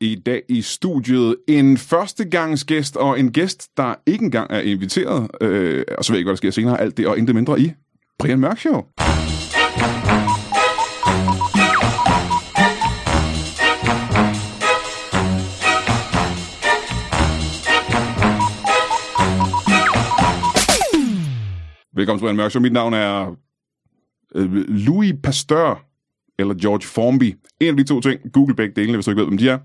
i dag i studiet en førstegangsgæst, og en gæst, der ikke engang er inviteret. Øh, og så ved jeg ikke, hvad der sker senere. Alt det og intet mindre i Brian Mørk Show. Velkommen til Brian Mørk Show. Mit navn er øh, Louis Pasteur, eller George Formby. En af de to ting. Google begge delene, hvis du ikke ved, hvem de er.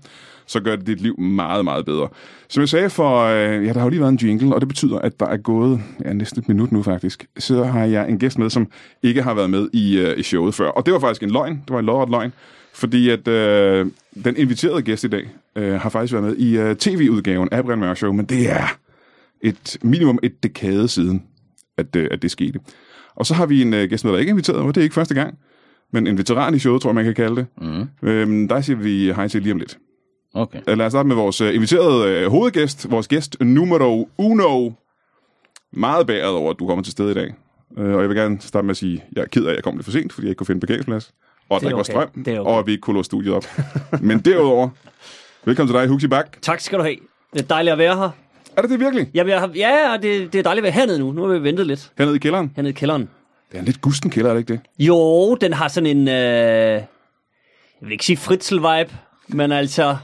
Så gør det dit liv meget, meget bedre. Som jeg sagde for... Øh, ja, der har jo lige været en jingle, og det betyder, at der er gået ja, næsten et minut nu faktisk. Så har jeg en gæst med, som ikke har været med i, øh, i showet før. Og det var faktisk en løgn. Det var en lodret løgn. Fordi at øh, den inviterede gæst i dag øh, har faktisk været med i øh, tv-udgaven af Brian Mørk Show, men det er et minimum et dekade siden, at, øh, at det skete. Og så har vi en øh, gæst med, der ikke er inviteret, og det er ikke første gang, men en veteran i showet, tror jeg, man kan kalde det. Mm. Øhm, der siger vi hej til lige om lidt. Okay. Øh, Lad os starte med vores øh, inviterede øh, hovedgæst, vores gæst numero uno. Meget bæret over, at du kommer til stede i dag. Øh, og jeg vil gerne starte med at sige, at jeg er ked af, at jeg kom lidt for sent, fordi jeg ikke kunne finde parkeringsplads. Og at Det der er ikke var okay. strøm, Det er okay. og at vi ikke kunne låse studiet op. Men derudover, velkommen til dig, Huxi Bak. Tak skal du have. Det er dejligt at være her. Er det det virkelig? Jamen, jeg har, ja, og det, det er dejligt at være hernede nu. Nu har vi ventet lidt. Hernede i kælderen? Hernede i kælderen. Det er en lidt gusten kælder, er det ikke det? Jo, den har sådan en... Øh, jeg vil ikke sige fritzel-vibe, men altså...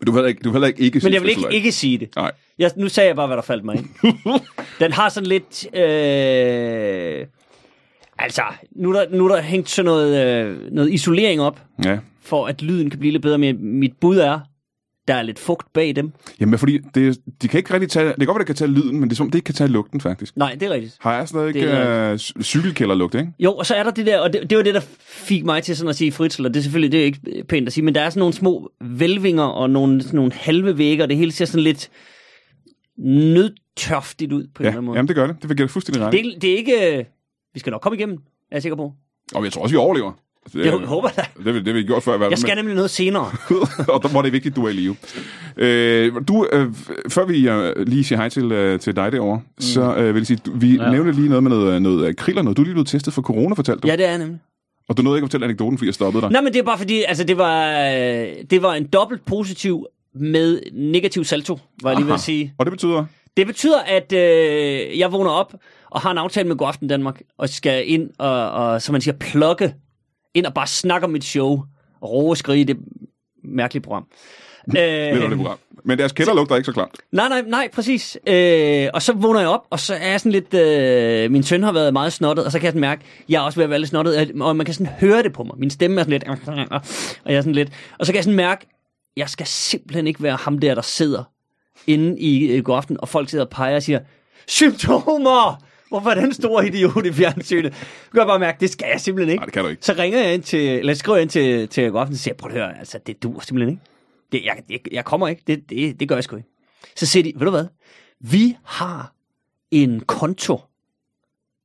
Men du vil heller ikke, du vil heller ikke, ikke Men sige jeg vil ikke, ikke sige det. Nej. Jeg, nu sagde jeg bare, hvad der faldt mig ind. den har sådan lidt... Øh, altså, nu er, der, nu er der hængt sådan noget, øh, noget isolering op, Ja. for at lyden kan blive lidt bedre. Men mit bud er, der er lidt fugt bag dem. Jamen, fordi det, de kan ikke rigtig tage... Det kan godt være, det kan tage lyden, men det er som, det ikke kan tage lugten, faktisk. Nej, det er rigtigt. Har jeg stadig Det ikke øh, cykelkælderlugt, ikke? Jo, og så er der det der, og det, det var det, der fik mig til sådan at sige fritzel, og det er selvfølgelig det er ikke pænt at sige, men der er sådan nogle små velvinger og nogle, sådan nogle halve vægge, og det hele ser sådan lidt nødtørftigt ud på en Ja, eller anden måde. jamen det gør det. Det vil jeg fuldstændig ret. Det, det er ikke... øh, Vi skal nok komme igennem, er jeg sikker på. Og jeg tror også, vi overlever. Altså, Jeg håber da. Det, det, det har vi gjort før. Jeg skal nemlig noget senere. og der, hvor det er vigtigt, du er i live. Øh, du, øh, før vi øh, lige siger hej til, øh, til dig derovre, mm. så øh, vil jeg sige, du, vi ja. Nævnte lige noget med noget, noget akryl og noget. Du er lige blevet testet for corona, fortalte du. Ja, det er jeg nemlig. Og du nåede ikke at fortælle anekdoten, fordi jeg stoppede dig. Nej, men det er bare fordi, altså det var, øh, det var en dobbelt positiv med negativ salto, var jeg lige ved at sige. Og det betyder... Det betyder, at øh, jeg vågner op og har en aftale med Godaften Danmark, og skal ind og, og som man siger, plukke ind og bare snakke om mit show. Og råbe og skrige, det mærkelige program. Lidt af det øh, program. Men deres kælder lugter ikke så klamt. nej, nej, nej, præcis. Øh, og så vågner jeg op, og så er jeg sådan lidt... Øh, min søn har været meget snottet, og så kan jeg sådan mærke, jeg er også ved at være lidt snottet, og man kan sådan høre det på mig. Min stemme er sådan lidt... Og jeg er sådan lidt... Og så kan jeg sådan mærke, jeg skal simpelthen ikke være ham der, der sidder inde i øh, Godaften, og folk sidder og peger og siger, symptomer! Hvorfor er den store idiot i fjernsynet? Så kan jeg bare mærke, det skal jeg simpelthen ikke. Nej, det kan du ikke. Så ringer jeg ind til, eller jeg skriver ind til, til Godaften, og siger, prøv at høre, altså, det dur simpelthen ikke. Det, jeg, jeg, jeg kommer ikke, det, det, det gør jeg sgu ikke. Så siger de, ved du hvad, vi har en konto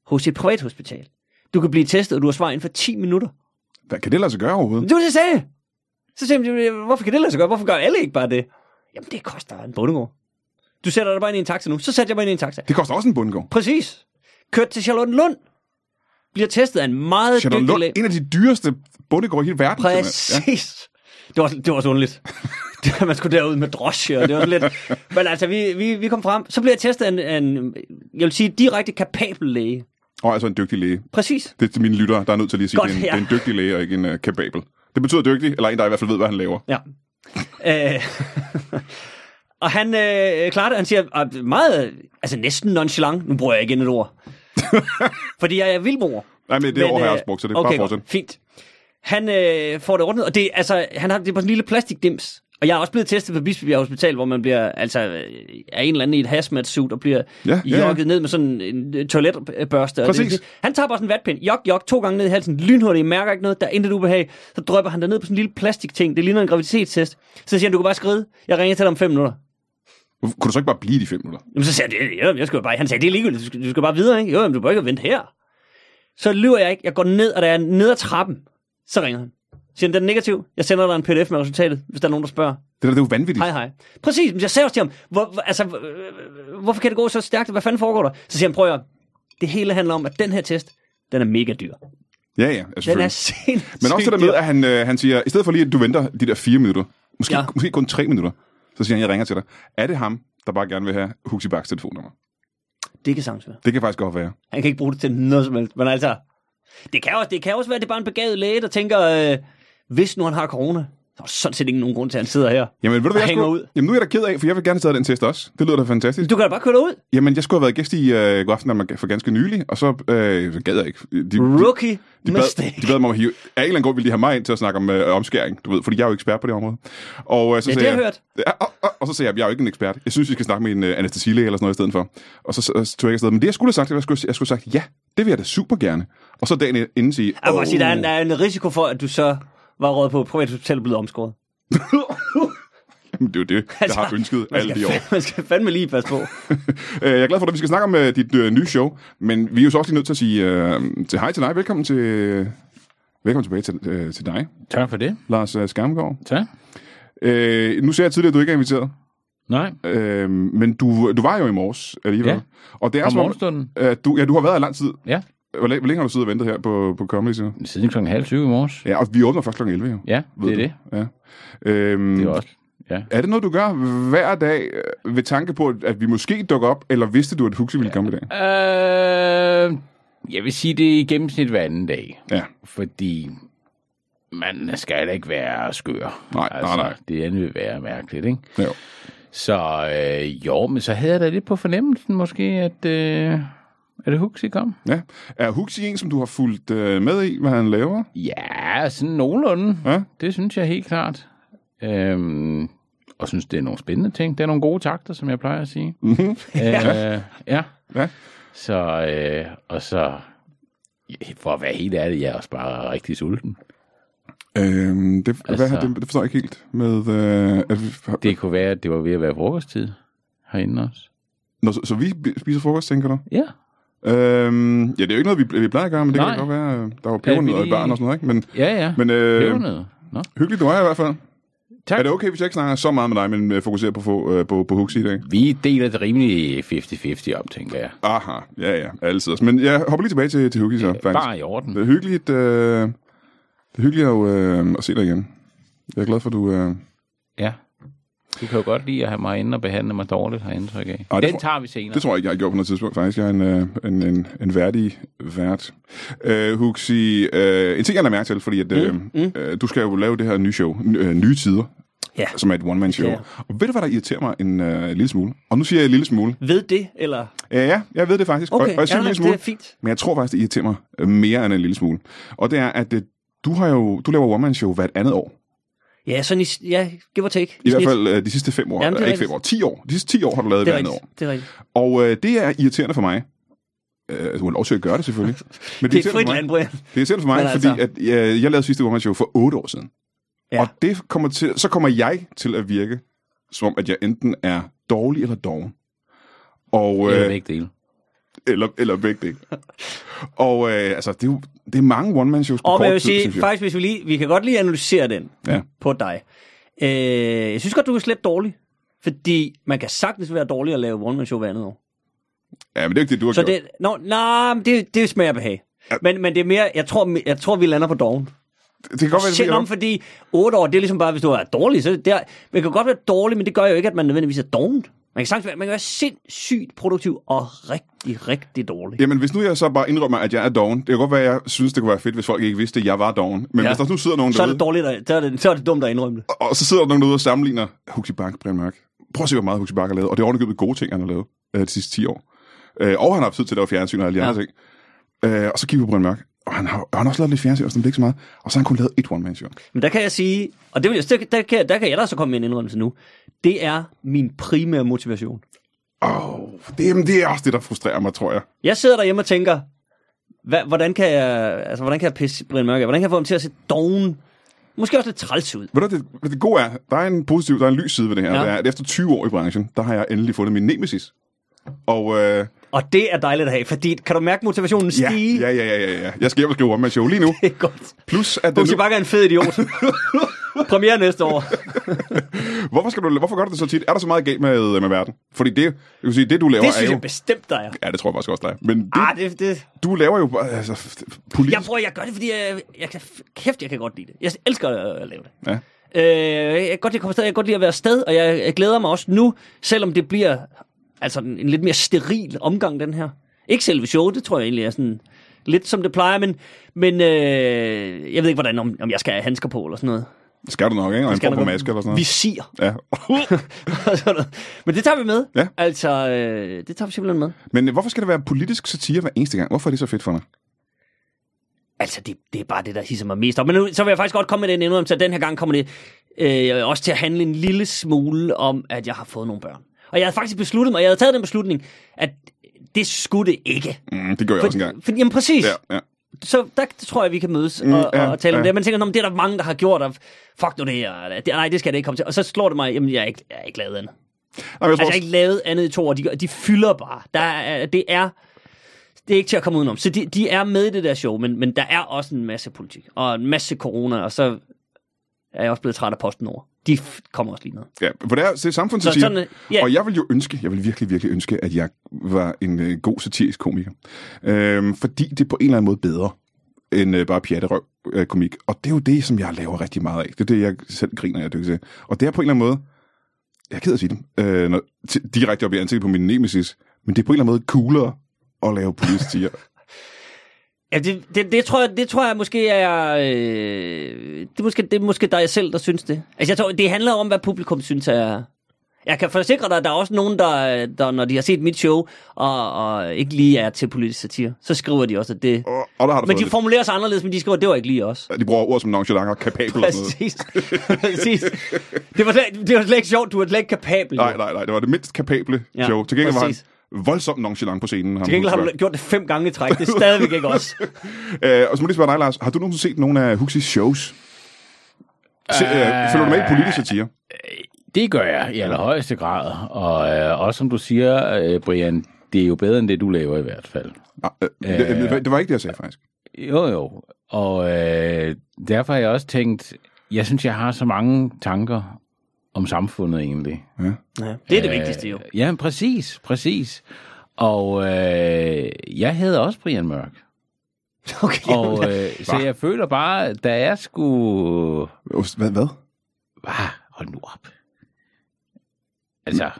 hos et privathospital. Du kan blive testet, og du har svar inden for 10 minutter. Hvad kan det lade sig gøre overhovedet? Det var det, jeg sagde. Så siger de, hvorfor kan det lade sig gøre? Hvorfor gør alle ikke bare det? Jamen, det koster en bundegård. Du sætter dig bare ind i en taxa nu. Så sætter jeg mig ind i en taxa. Det koster også en bundgård. Præcis. Kørt til Charlotte Lund. Bliver testet af en meget Charlotte dygtig læge. en af de dyreste bundegårde i hele verden. Præcis. Det var, det var så underligt. Man skulle derud med drosje, og det var lidt... Men altså, vi, vi, vi kom frem. Så blev jeg testet af en, en, jeg vil sige, direkte kapabel læge. Ja. Og altså en dygtig læge. Præcis. Det er til mine lyttere, der er nødt til lige at sige, Godt, det, er en, ja. det er en dygtig læge og ikke en uh, kapabel. Det betyder dygtig, eller en, der i hvert fald ved, hvad han laver. Ja. Øh, og han øh, klarer det. Han siger ah, meget, altså næsten nonchalant. Nu bruger jeg igen et ord. Fordi jeg er vildmor. Nej, men det ord har jeg også brugt, så det er okay, bare fortsæt. Fint. Han øh, får det ordnet, og det, altså, han har det er på sådan en lille plastikdims. Og jeg er også blevet testet på Bispebjerg Hospital, hvor man bliver, altså, øh, er en eller anden i et hazmat-suit og bliver Ja, ja, ja, ja. ned med sådan en toiletbørste. Og Præcis. Det, han tager bare sådan en vatpind, jok, jok, to gange ned i halsen, lynhurtigt, mærker ikke noget, der er intet ubehag. Så drøber han der ned på sådan en lille plastikting, det ligner en graviditetstest. Så siger han, du kan bare skride, jeg ringer til dig om fem minutter. Kunne du så ikke bare blive de fem minutter? Jamen, så sagde jeg, ja, jeg skal bare, han sagde, det er ligegyldigt, du skal, du skal bare videre, ikke? Jo, jamen, du bør ikke vente her. Så lyver jeg ikke, jeg går ned, og da jeg er ned ad trappen, så ringer han. Siger han, den er negativ, jeg sender dig en pdf med resultatet, hvis der er nogen, der spørger. Det, der, det er jo vanvittigt. Hej, hej. Præcis, men jeg sagde også til ham, hvor, altså, hvorfor kan det gå så stærkt? Hvad fanden foregår der? Så siger han, prøv at det hele handler om, at den her test, den er mega dyr. Ja, ja, Den er sindssygt Men også det der med, at han, øh, han siger, i stedet for lige, at du venter de der fire minutter, Måske, ja. måske kun tre minutter. Så siger han, jeg ringer til dig. Er det ham, der bare gerne vil have Huxi Baks telefonnummer? Det kan sagtens være. Det kan faktisk godt være. Han kan ikke bruge det til noget som helst. Men altså, det kan også, det kan også være, at det er bare en begavet læge, der tænker, øh, hvis nu han har corona, så er der sådan set ikke nogen grund til, at han sidder her. Jamen, ved du, hvad jeg skulle... ud. Jamen, nu er jeg da ked af, for jeg vil gerne taget den test også. Det lyder da fantastisk. Du kan da bare køre ud. Jamen, jeg skulle have været gæst i øh, God Aften Danmark for ganske nylig, og så øh, gad jeg ikke. De, de, Rookie de, mistake. bad, de bad mig om at hive... Af en eller anden grund ville de have mig ind til at snakke om øh, omskæring, du ved, fordi jeg er jo ekspert på det område. Og, øh, så Ja, sagde det har jeg hørt. Ja, og, og, og, så sagde jeg, jeg er jo ikke en ekspert. Jeg synes, vi skal snakke med en øh, anestesilæge eller sådan noget i stedet for. Og så, så, så tog jeg afsted. Men det, jeg skulle have sagt, det var, jeg skulle, jeg skulle have sagt, ja, det vil jeg da super gerne. Og så dagen inden sige, Jeg må sige, der er, en, der er en risiko for, at du så var råd på et privat hotel og blevet omskåret. Jamen, det er jo det, jeg har ønsket Altså, alle de år. man skal fandme lige passe på. Øh, Jeg er glad for, at vi skal snakke om uh, dit uh, nye show, men vi er jo så også lige nødt til at sige uh, til hej til dig. Velkommen til, velkommen tilbage til, uh, til dig, Tak for det. Lars uh, Skamgaard. Tak. Uh, nu sagde jeg tidligere, at du ikke er inviteret, Nej, uh, men du, du var jo i morges alligevel. Ja. Og det er om som uh, du, ja, du har været her lang tid. Ja, Hvor, længe- hvor længe har du siddet og ventet her på, på Comedy Zoo? siden klokken halv 20 i morges. Ja, og vi åbner først kl. 11 jo. Ja, det er du. det. Ja. Øhm, Det er også. Ja. er det noget, du gør hver dag øh, ved tanke på, at vi måske dukker op, eller vidste du, at Huxi ville komme i dag? Øh, jeg vil sige, det er i gennemsnit hver anden dag. Ja. Fordi man skal da ikke være skør. Nej, nej, nej. Det andet vil være mærkeligt, ikke? Jo. Så øh, jo, men så havde jeg da lidt på fornemmelsen måske, at, øh, at det Huxi kom. Ja. Er Huxi en, som du har fulgt øh, med i, hvad han laver? Ja, sådan nogenlunde. Ja. Det synes jeg helt klart. Øhm, og synes, det er nogle spændende ting. Det er nogle gode takter, som jeg plejer at sige. Mhm. øh, ja. Ja. Så, øh, og så, for at være helt ærlig, jeg er også bare rigtig sulten. Øhm, det, altså, hvad, det, det forstår jeg ikke helt. Med, øh, at vi, Det kunne være, at det var ved at være frokosttid herinde også. Nå, så, så vi spiser frokost, tænker du? Ja. Øhm, ja, det er jo ikke noget, vi, vi plejer at gøre, men det Nej. kan godt være, øh, der var pebernødder vi i lige- barn og sådan noget, ikke? Men, Ja, ja. men øh, Pebernødder. Nå. hyggeligt, du er i hvert fald. Tak. Er det okay, hvis jeg ikke snakker så meget med dig, men øh, fokuserer på, få, øh, på, på Huxi i dag? Vi deler det rimelig 50-50 op, tænker jeg. Aha, ja, ja, altid. Men jeg hopper lige tilbage til, til Huxi så, faktisk. Bare i orden. Det er hyggeligt, øh, det er hyggeligt at, øh, at se dig igen. Jeg er glad for, at du... Øh, Ja. Du kan jo godt lide at have mig inde og behandle mig dårligt, har jeg indtryk af. Ej, det Den tror- tager vi senere. det tror jeg ikke, jeg har gjort på noget tidspunkt, faktisk. Jeg er en, øh, en, en, en værdig vært. Øh, Huxi, øh, en ting, jeg har mærke til, fordi at, øh, mm, mm. Øh, du skal jo lave det her nye show, N- øh, Nye Tider, Ja. som er et one-man-show. Ja. Og ved du, hvad der irriterer mig en øh, lille smule? Og nu siger jeg en lille smule. Ved det, eller? Ja, ja, jeg ved det faktisk. Okay, og, og jeg siger ja, en lille smule. det er fint. Men jeg tror faktisk, det irriterer mig mere end en lille smule. Og det er, at øh, du har jo du laver one-man-show hvert andet år. Ja, sådan i, ja, give or take. I, I hvert fald øh, de sidste fem år. Jamen, det er øh, ikke fem år, ti år. De sidste ti år har du lavet Det er rigtigt. år. Det er rigtigt. Og øh, det er irriterende for mig. Øh, du har lov til at gøre det selvfølgelig. Men Det er irriterende frit for mig, land, Brian. det er irriterende for mig, Men altså- fordi at, jeg, jeg lavede sidste one show for otte år siden. Ja. Og det kommer til, så kommer jeg til at virke, som om at jeg enten er dårlig eller doven. Og, Eller øh, begge dele. Eller, eller begge dele. Og øh, altså, det er jo det er mange one-man-shows på Og kort jeg vil tid, sige, synes jeg. faktisk, hvis vi lige, vi kan godt lige analysere den Ja. på dig. Øh, jeg synes godt, du er slet dårlig. Fordi man kan sagtens være dårlig at lave one-man-show hver andet år. Ja, men det er ikke det, du har Så gjort. det, no, nej, men det, det smager behag. Ja. Men, men det er mere, jeg tror, jeg tror vi lander på doven. Det kan godt være, Selvom bliver- fordi 8 år, det er ligesom bare, hvis du er dårlig, så det der, man kan godt være dårlig, men det gør jo ikke, at man nødvendigvis er doven. Man kan være, man kan være sindssygt produktiv og rigtig, rigtig dårlig. Jamen, hvis nu jeg så bare indrømmer, at jeg er doven, det kan godt være, at jeg synes, det kunne være fedt, hvis folk ikke vidste, at jeg var doven. Men Ja. hvis der nu sidder nogen Så er det dårligt, at- så er det, så er det dumt at indrømme det. og så sidder der nogen derude og sammenligner Huxi Bak, Brian Mørk. Prøv at se, hvor meget Huxi Bak har lavet. Og det er ovenikøbet gode ting, han har lavet øh, de sidste 10 år. Øh, og han har haft tid til at lave fjernsyn og alle de Ja. andre ting. Øh, og så kigger vi på Brian Mørk. Og han har, og han har også lavet lidt fjernsyn, og sådan, ikke så meget. Og så har han kun lavet et one-man-show. Men der kan jeg sige, og det vil jeg, der, der, kan, der kan jeg da så komme med en indrømmelse nu. Det er min primære motivation. Åh, oh, det, jamen, det er også det, der frustrerer mig, tror jeg. Jeg sidder derhjemme og tænker, hvad, hvordan, kan jeg, altså, hvordan kan jeg pisse Brian Mørk af? Hvordan kan jeg få ham til at se doven, måske også lidt træls ud? Ved du, det, det gode er, der er en positiv, der er en lys side ved det her. Ja. Det er, at efter 20 år i branchen, der har jeg endelig fundet min nemesis. Og øh, Og det er dejligt at have, fordi kan du mærke motivationen stige? ja, ja, ja, ja, ja. Jeg skal hjem og skrive one-man-show lige nu. Det er godt. Plus, at Huxi nu, Bakker er en fed idiot. Premiere næste år. hvorfor, skal du, hvorfor gør du det så tit? Er der så meget galt med, med verden? Fordi det, jeg vil sige, det du laver Det er synes jo... jeg bestemt, der er. Ja, det tror jeg faktisk også, der er. Men det, Ah, det, det, du laver jo bare, altså, politisk... jeg prøver, jeg gør det, fordi jeg, jeg kan, kæft, jeg kan godt lide det. Jeg elsker at lave det. Ja. Øh, jeg kan godt lide at komme afsted, jeg kan godt lide at være afsted, og jeg, jeg glæder mig også nu, selvom det bliver altså en, lidt mere steril omgang, den her. Ikke selve showet, det tror jeg egentlig er sådan lidt som det plejer, men, men øh, jeg ved ikke, hvordan, om, om jeg skal have handsker på eller sådan noget. Det skal du nok, ikke? Og en form for maske eller sådan noget. Visir. Ja. Men det tager vi med. Ja. Altså, øh, det tager vi simpelthen med. Men hvorfor skal det være politisk satire hver eneste gang? Hvorfor er det så fedt for dig? Altså, det, det er bare det, der hisser mig mest op. Men nu, så vil jeg faktisk godt komme med den endnu, så den her gang kommer det øh, også til at handle en lille smule om, at jeg har fået nogle børn. Og jeg havde faktisk besluttet mig, jeg havde taget den beslutning, at det skulle det ikke. Mm, det gør jeg også engang. For, jamen præcis. Ja, ja. Så der tror jeg, vi kan mødes Mm, og, ja, og tale om ja. det. Men tænker, "Nå, men det er der mange, der har gjort, og fuck nu det, og det, nej, det skal det ikke komme til. Og så slår det mig, jamen jeg er ikke, jeg er ikke lavet andet. Nej, jeg Altså, jeg har ikke lavet andet i to år. De, de fylder bare. Der er, det er det er ikke til at komme udenom. Så de, de er med i det der show, men, men der er også en masse politik, og en masse corona, og så er jeg også blevet træt af posten over. De kommer også lige med. Ja, for det er, det er Så samfundssatire. sådan, ja, Og jeg vil jo ønske, jeg vil virkelig, virkelig ønske, at jeg var en øh, god satirisk komiker. Øhm, fordi det er på en eller anden måde bedre end øh, bare pjatterøv øh, komik. Og det er jo det, som jeg laver rigtig meget af. Det er det, jeg selv griner af, det til. Og det er på en eller anden måde, jeg er ked af at sige det, øh, når, direkte op i ansigtet på min nemesis, men det er på en eller anden måde coolere at lave politisk satire. Ja det, det, det, tror jeg, det tror jeg måske er... Øh, det, er måske, det er måske dig selv, der synes det. Altså, jeg tror, det handler om, hvad publikum synes er... Jeg kan forsikre dig, at der er også nogen, der, der når de har set mit show, og, og ikke lige er til politisk satire, så skriver de også, at det... og, og der har du Men de lidt. formulerer sig anderledes, men de skriver, at det var ikke lige os. De bruger ord som nonchalant og kapabel og sådan noget. Præcis. Præcis. Det var, slet, det var slet ikke sjovt, du var slet ikke kapabel. Nej, nej, nej. Det var det mindst kapable Ja, show. Til gengæld præcis. var han voldsomt nonchalant på scenen. Til gengæld har du gjort det fem gange i træk. Det er stadigvæk ikke os. Øh, og så må jeg lige spørge dig, Lars. Har du nogensinde set nogle af Huxleys shows? Se, øh, følger du med i politisk satire? Det gør jeg i allerhøjeste grad. Og øh, også som du siger, øh, Brian, det er jo bedre end det, du laver i hvert fald. Ah, øh, det, det, det var ikke det, jeg sagde, faktisk. Jo, jo. Og øh, derfor har jeg også tænkt, jeg synes, jeg har så mange tanker om samfundet egentlig. Ja. Ja, det er det vigtigste jo. Øh, ja, præcis, præcis. Og øh, jeg hedder også Brian Mørk. Okay, Og øh, så jeg føler bare, der er sgu... Hvad? hvad? Ah, hold nu op. Altså,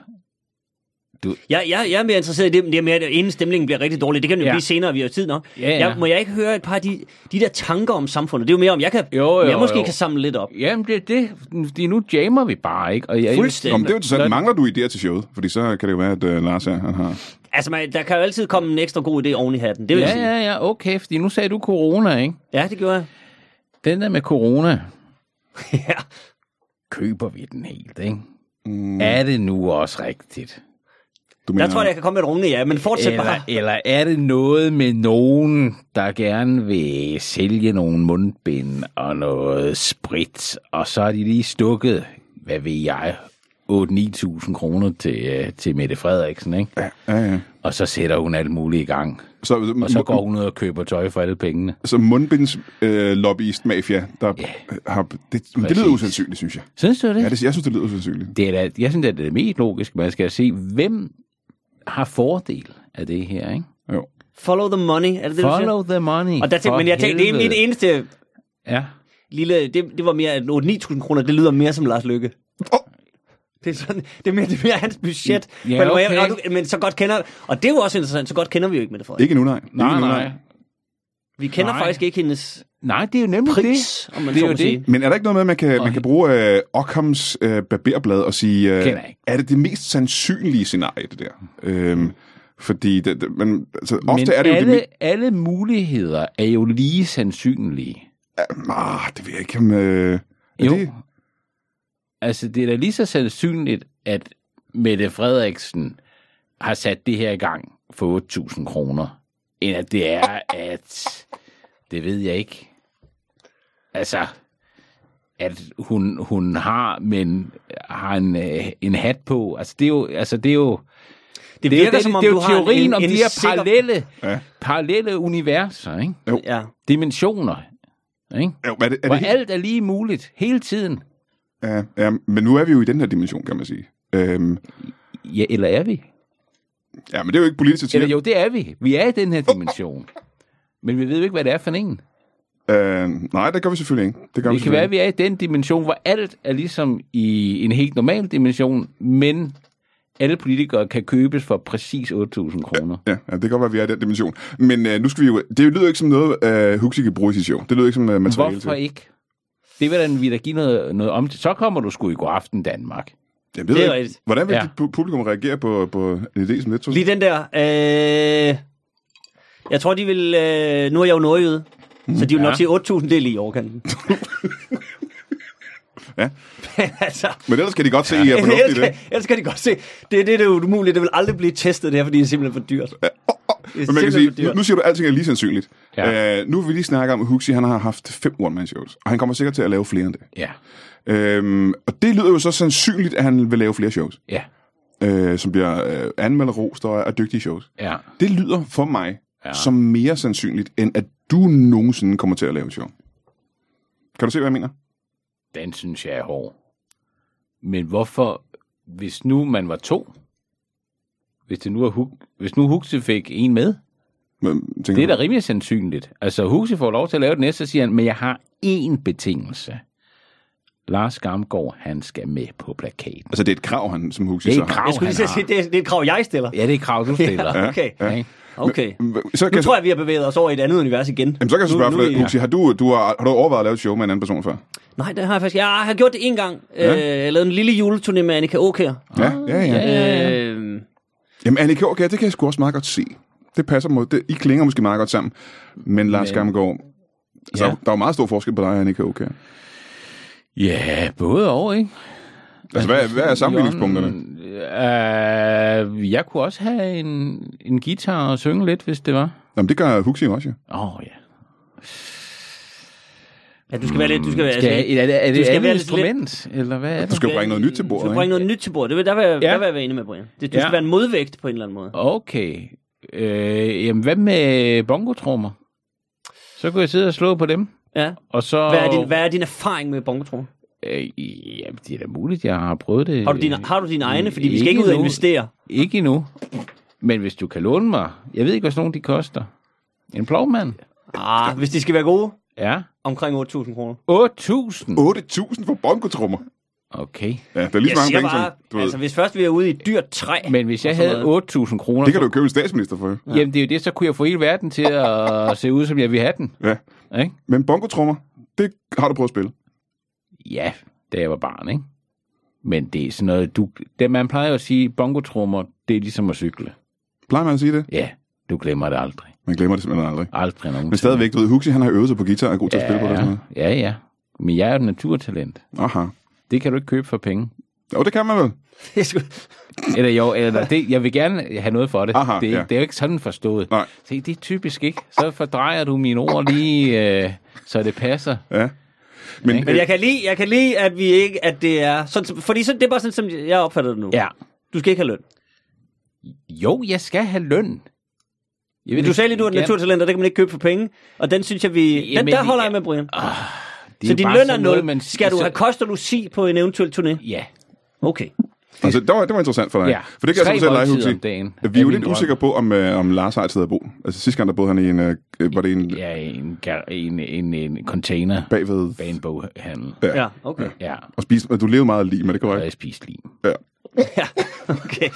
jeg, jeg, jeg er mere interesseret i det, det er mere, at inden stemningen bliver rigtig dårlig. Det kan jo Ja. blive senere, vi har tid nok. Ja, ja. Jeg, må jeg ikke høre et par af de, de der tanker om samfundet? Det er jo mere om, jeg kan, Jo, jo, jeg måske jo. kan samle lidt op. jamen det er det. Fordi nu jammer vi bare, ikke? Og jeg, Fuldstændig. Nå, men det er jo. Når- Mangler du idéer til showet? Fordi så kan det jo være, at uh, Lars her, han har... Altså, man, der kan jo altid komme en ekstra god idé oven i hatten. Det vil jeg Ja, sige. ja, ja, okay. Fordi nu sagde du corona, ikke? ja, det gjorde jeg. Den der med corona, ja. køber vi den helt, ikke? Mm. Er det nu også rigtigt? Du Der tror jeg, jeg kan komme med et rungende ja, men fortsæt Eller, bare. eller er det noget med nogen, der gerne vil sælge nogle mundbind og noget sprit, og så er de lige stukket, hvad ved jeg, 8-9.000 kroner til, øh, til Mette Frederiksen, ikke? Ja, ja, ja. Og så sætter hun alt muligt i gang. Så, Og så går hun ud og køber tøj for alle pengene. så mundbinds øh, lobbyist mafia, der Ja. har... Det, det lyder usandsynligt, synes jeg. Synes du det? Ja, det, jeg synes, det lyder usandsynligt. det er da, jeg synes, det er det mest logiske. Man skal se, hvem har fordel af det her, ikke? Jo. Follow the money, er det det, du siger? Follow the money. Og der tænkte, men jeg tænkte, det er mit eneste Ja. lille, det, det var mere, at 8-9.000 kroner, det lyder mere som Lars Lykke. Åh! Det er, sådan, det er mere, det er mere hans budget. Ja, men, okay. du, men så godt kender, og det er jo også interessant, så godt kender vi jo ikke med det for. Ikke nu, nej. Ikke Nej, nu, nej. Vi kender Nej. faktisk ikke hendes Nej, det er jo nemlig pris, det. om man det er jo sige. det. Men er der ikke noget med, at man kan, man kan bruge øh, Ockhams øh, barberblad og sige, øh, er det det mest sandsynlige scenarie, det der? Øhm, fordi det, det, men, altså, ofte Men er det jo alle, det me- alle muligheder er jo lige sandsynlige. ah, det ved jeg ikke om... Øh, Jo. Det, Altså, det er da lige så sandsynligt, at Mette Frederiksen har sat det her i gang for 8.000 kroner, end at det er, at... Det ved jeg ikke. Altså, at hun, hun har, men har en, øh, en hat på. Altså, det er jo... Altså, det er jo Det det er virker jo, som om, det er du jo har en, teorien en, om en de her sikker... parallelle, Ja. parallelle universer, ikke? Ja. dimensioner, ikke? jo, er det, er hvor det helt, alt er lige muligt, hele tiden. ja, ja, men nu er vi jo i den her dimension, kan man sige. Øhm, Ja, eller er vi? Ja, men det er jo ikke politisk satire. Eller jo, det er vi. Vi er i den her dimension. Men vi ved jo ikke, hvad det er for en. Uh, nej, det gør vi selvfølgelig ikke. Det, gør vi Det kan være, at vi er i den dimension, hvor alt er ligesom i en helt normal dimension, men alle politikere kan købes for præcis 8.000 kroner. Ja, ja, det kan godt være, at vi er i den dimension. Men uh, nu skal vi jo... Det lyder ikke som noget, uh, Huxi kan bruge i sit show. Det lyder ikke som uh, materiale Hvorfor til. ikke? Det vil da vi da give noget, noget om til. Så kommer du sgu i god aften Danmark. Jeg ved Det er ikke, rigtigt. hvordan vil Ja. ja. dit pu- publikum reagere på, på en idé som det? Lige den der. Øh, jeg tror, de vil... Øh, nu er jeg jo nordjyde, så de vil Ja. nok sige 8.000 del i overkanten. Ja. Men altså... Men ellers kan de godt se, at I er ellers, fornuftige i kan, det. ellers kan de godt se, det er det, der er umuligt. Det vil aldrig blive testet, det her, fordi det er simpelthen for dyrt. Det er Men man kan sige, nu, nu siger du, at alting er lige sandsynligt. Ja. Ja. Uh, nu vil vi lige snakke om, at Huxi han har haft fem one-man-shows, og han kommer sikkert til at lave flere end det. Ja, Øhm, og det lyder jo så sandsynligt, at han vil lave flere shows, ja, øh, som bliver øh, anmelderost og er dygtige shows. ja. Det lyder for mig Ja. som mere sandsynligt, end at du nogensinde kommer til at lave et show. Kan du se, hvad jeg mener? Den synes jeg er hård. Men hvorfor, hvis nu man var to, hvis, det nu er Hug, hvis nu Huxi fik en med, Men, det er da rimelig sandsynligt. Altså, Huxi får lov til at lave det næste, så siger han, men jeg har én betingelse. Lars Gamgaard, han skal med på plakaten. Altså, det er et krav, han, som Huxi Det er så et har. krav, Jeg skulle lige sige, har. det er, det er et krav, jeg stiller. Ja, det er et krav, du stiller. Ja, okay. Ja. Okay. Så kan, Nu tror jeg, vi har bevæget os over i et andet univers igen. Jamen, så kan jeg så Nu- spørge, nu vi- Huxi, har du, du har, har du overvejet at lave et show med en anden person før? Nej, det har jeg faktisk. Jeg har gjort det en gang. Ja. Øh, jeg lavede en lille juleturné med Annika Åkær. Ja, ja, ja. ja. Øh, Jamen, Annika, okay, det kan jeg sgu også meget godt se. Det passer mod det. I klinger måske meget godt sammen. Men Lars Men- Gammelgaard, altså, Ja. der er jo meget stor forskel på dig og Annika, okay. Ja, både og, ikke? Altså, hvad, hvad er sammenligningspunkterne? Øh, jeg kunne også have en, en guitar og synge lidt, hvis det var. Jamen, det gør Huxi også, jo. Åh, oh, ja. ja, du skal være lidt... Du skal være, Skal, altså, er, det, er du det skal andet være lidt- instrument, eller hvad er Du det? skal jo bringe noget nyt til Du bordet, skal bringe noget nyt til bordet. Det vil, der, vil, Ja. der vil jeg være enig med, Brian. Det, du Ja. skal være en modvægt på en eller anden måde. Okay. Øh, jamen, hvad med bongotrummer? Så kunne jeg sidde og slå på dem. Ja. Og så... Hvad er din, hvad er din erfaring med bongotro? Øh, jamen, det er da muligt, jeg har prøvet det. Har du dine, har du dine egne? Fordi vi skal Ikke ud og investere. Ikke endnu. Men hvis du kan låne mig... Jeg ved ikke, hvad sådan nogle de koster. En plovmand? Ah, hvis de skal være gode, Ja. omkring 8.000 kroner. 8.000? 8.000 for bongotrummer. Okay. Ja, det er lige Jeg så mange penge, bare, som du ved. altså hvis først vi er ude i et dyrt træ, Men hvis jeg havde noget. 8.000 kroner... Det kan du jo købe en statsminister for, jo. Jamen, det er jo det, så kunne jeg få hele verden til at se ud, som jeg vil have den. Ja. Ikke? Men bongotrummer, det har du prøvet at spille. Ja, da jeg var barn, ikke? Men det er sådan noget, du, det, man plejer jo at sige, bongotrummer, det er ligesom at cykle. Plejer man at sige det? Ja, du glemmer det aldrig. Man glemmer det simpelthen aldrig. Aldrig nogen. Men stadigvæk, du ved, Huxi, han har øvet sig på guitar og er god til at spille på det. Sådan Ja, ja, ja. Men jeg er jo et naturtalent. noget. Aha. Det kan du ikke købe for penge. Jo, det kan man vel. Eller jo, eller det, jeg vil gerne have noget for det. Aha, det, ja. det er jo ikke sådan forstået. Nej. Se, det er typisk ikke. Så fordrejer du mine ord lige, øh, så det passer. Ja. Men, Ikke? Men jeg kan lide, jeg kan lide, at vi ikke, at det er sådan, fordi så, det er bare sådan, som jeg opfatter det nu. Ja. Du skal ikke have løn. Jo, jeg skal have løn. Jeg Men du sagde lige, du er et naturtalent, og det kan man ikke købe for penge. Og den synes jeg, vi... Den, Jamen, der holder jeg med, Brian. Det er Så din løn er sådan nul. man- Skal du have kost og logi på en eventuel turné? Ja. Okay. altså, det, var, det var interessant for dig. ja. For det kan Tre jeg så fortælle dig, måltider Huxi. om dagen. Vi er jo lidt usikre på, om, øh, om Lars har et sted at bo. Altså sidste gang, der boede han i en, øh, var det en Ja, en, en, en, en container bagved bag en boghandel. Ja. Ja, okay. Ja, og spiste, og du levede meget lige med det, og korrekt? jeg spiste lim. Ja. Ja, okay.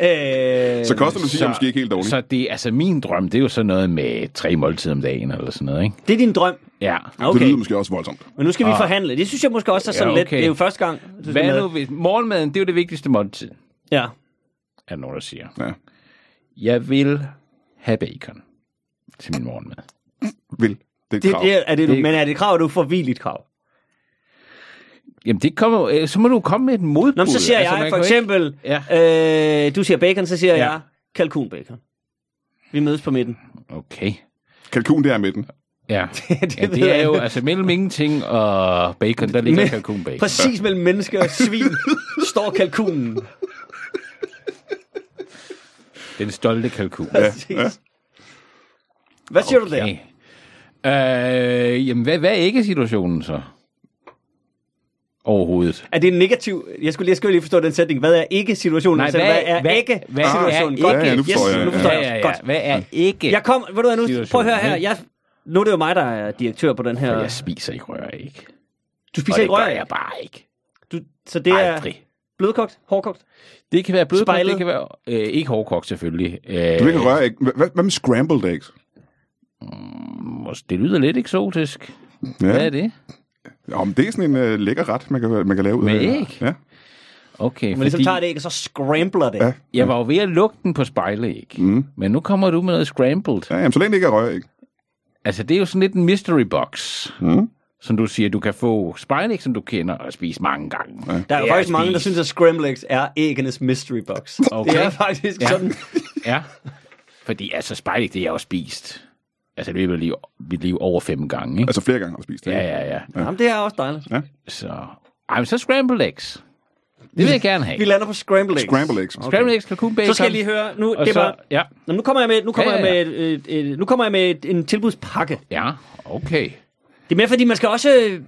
Øh, Så koster du sige, måske ikke helt dårligt. Så det, altså min drøm, det er jo sådan noget med tre måltider om dagen, eller sådan noget, ikke? Det er din drøm. Ja. Det Okay. lyder måske også voldsomt. Men nu skal vi Ah. forhandle. Det synes jeg måske også er sådan Ja, lidt. okay. Det er jo første gang. Hvad nu, hvis, morgenmaden, det er jo det vigtigste måltid, Ja. er der nogen, der siger. Ja. Jeg vil have bacon til min morgenmad. Vil. Det er et Det, krav. det, er, er det, Det- men er det et krav, du får hviligt krav? Jamen, det kommer, øh, så må du komme med et modbud. Nå, men så siger Altså, jeg for eksempel, Ja. øh, du siger bacon, så siger Ja. jeg kalkunbacon. Vi mødes på midten. Ikke? Okay. Kalkun, det er midten. Ja. det ja, det er jo, ikke. altså mellem ingenting og bacon, der ligger kalkunbacon. Præcis mellem mennesker og svin står kalkunen. Den stolte kalkun. Præcis. Hvad siger du der? Okay. Øh, jamen, hvad, hvad er ikke situationen så? Overhovedet. Er det en negativ... Jeg skulle lige, jeg skulle lige forstå den sætning. Hvad er ikke situationen? Nej, Så hvad- hvad er hvad- ikke hvad er situationen? ikke? Godt. Ja, ja, nu forstår yes, jeg, Nu ja. forstår Ja, jeg. ja, ja. Godt. Hvad er ikke Jeg kom... Ved du hvad, nu, prøv at høre her. Jeg, nu er det jo mig, der er direktør på den her... Jeg spiser ikke røræg. Du Og spiser ikke røg? jeg bare ikke. Du, så det er Aldrig. blødkogt, hårdkogt? Det kan være blødkogt, Spejlet? det kan være... Øh, ikke hårdkogt, selvfølgelig. Øh, Du vil ikke røre æg. Hvad, hvad med scrambled eggs? mås- Det lyder lidt eksotisk. Ja. Hvad er det? Jo, men det er sådan en uh, lækker ret, man kan, man kan lave ud Med af. æg? Ja. Okay, Man ligesom fordi tager det ikke, og så scrambler det. Ja. jeg var jo ved at lukke den på spejlæg. Mm. Men nu kommer du med noget scrambled. ja, jamen, så længe det ikke er røræg. Altså, det er jo sådan lidt en mystery box. Mm. Som du siger, du kan få spejlæg, som du kender, og spise mange gange. Ja. Der er jo faktisk mange, der synes, at scrambled eggs er æggenes mystery box. Okay. Det er faktisk Ja. sådan. Ja. Fordi altså, spejlæg, det er jeg jo spist. Altså, det er liv, mit liv over fem gange, ikke? Altså flere gange har du spist det. Ja, ikke? ja, ja. Jamen, det er også dejligt. Så, ej, men så scrambled eggs. Det vil jeg gerne have. Vi lander på scrambled eggs. Scrambled eggs. Scrambled eggs, kalkun, bacon. Så skal jeg lige høre, nu, Og det så, var, ja, Nå, nu kommer jeg med, nu kommer Ja, jeg ja, med, et, et, et, nu kommer jeg med et, en tilbudspakke. ja, okay. Det er mere, fordi man skal også...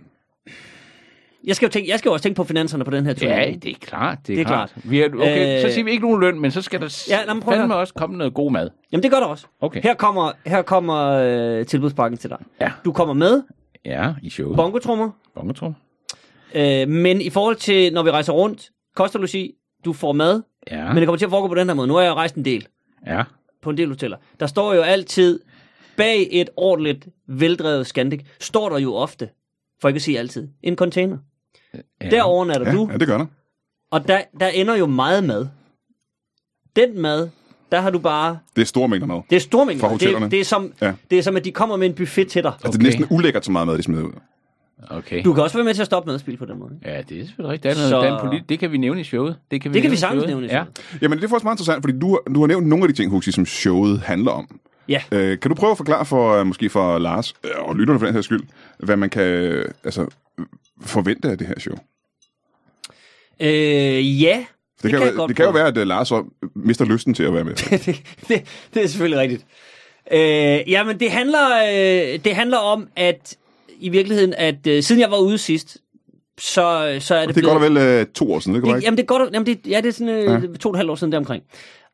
Jeg skal jo, tænke, jeg skal jo også tænke på finanserne på den her tur. Ja, det er klart. Det er, Det er klart. klart. Vi er, okay, Øh, så siger vi ikke nogen løn, men så skal der Ja, nå, men prøv at fandme også komme noget god mad. Jamen, det gør der også. Okay. Her kommer, her kommer øh, tilbudspakken til dig. Ja. Du kommer med Ja, i showet. bongotrummer, Bongetrum. øh, men i forhold til, når vi rejser rundt, koster logi, du får mad, Ja, men det kommer til at foregå på den her måde. Nu har jeg rejst en del ja. på en del hoteller. Der står jo altid, bag et ordentligt, veldrevet Scandic, står der jo ofte, for ikke at sige altid, en container. Ja. Der overnatter Ja, du, ja, det gør der. og der, der ender jo meget mad. Den mad, der har du bare... Det er store mængder mad. Det er store mængder. Fra hotellerne. Det, det, er som, Ja. ja. det er som, at de kommer med en buffet til dig. Altså, det Okay. er næsten ulækkert så meget mad, de smider ud. Okay. Du kan også være med til at stoppe madspil på den måde. Ja, det er selvfølgelig rigtigt. Der er noget, Så- der er polit- det kan vi nævne i showet. Det kan vi, Det kan vi sagtens nævne i Ja. showet. Jamen, det er faktisk meget interessant, fordi du, du har nævnt nogle af de ting, Huxi, som showet handler om. Ja. Øh, kan du prøve at forklare for, øh, måske for Lars, øh, og lytterne for den her skyld, hvad man kan altså, forvente af det her show? Øh, ja. Det, det, kan, kan jo, det kan jo være, at uh, Lars mister lysten til at være med. det, det, det er selvfølgelig rigtigt. Øh, jamen, det handler, øh, det handler om, at i virkeligheden, at øh, siden jeg var ude sidst, så, så er det, Det er godt og vel øh, to år siden, det det, jamen, det er godt, jamen, det, ja, det er sådan øh, Ja. to og et halvt år siden deromkring.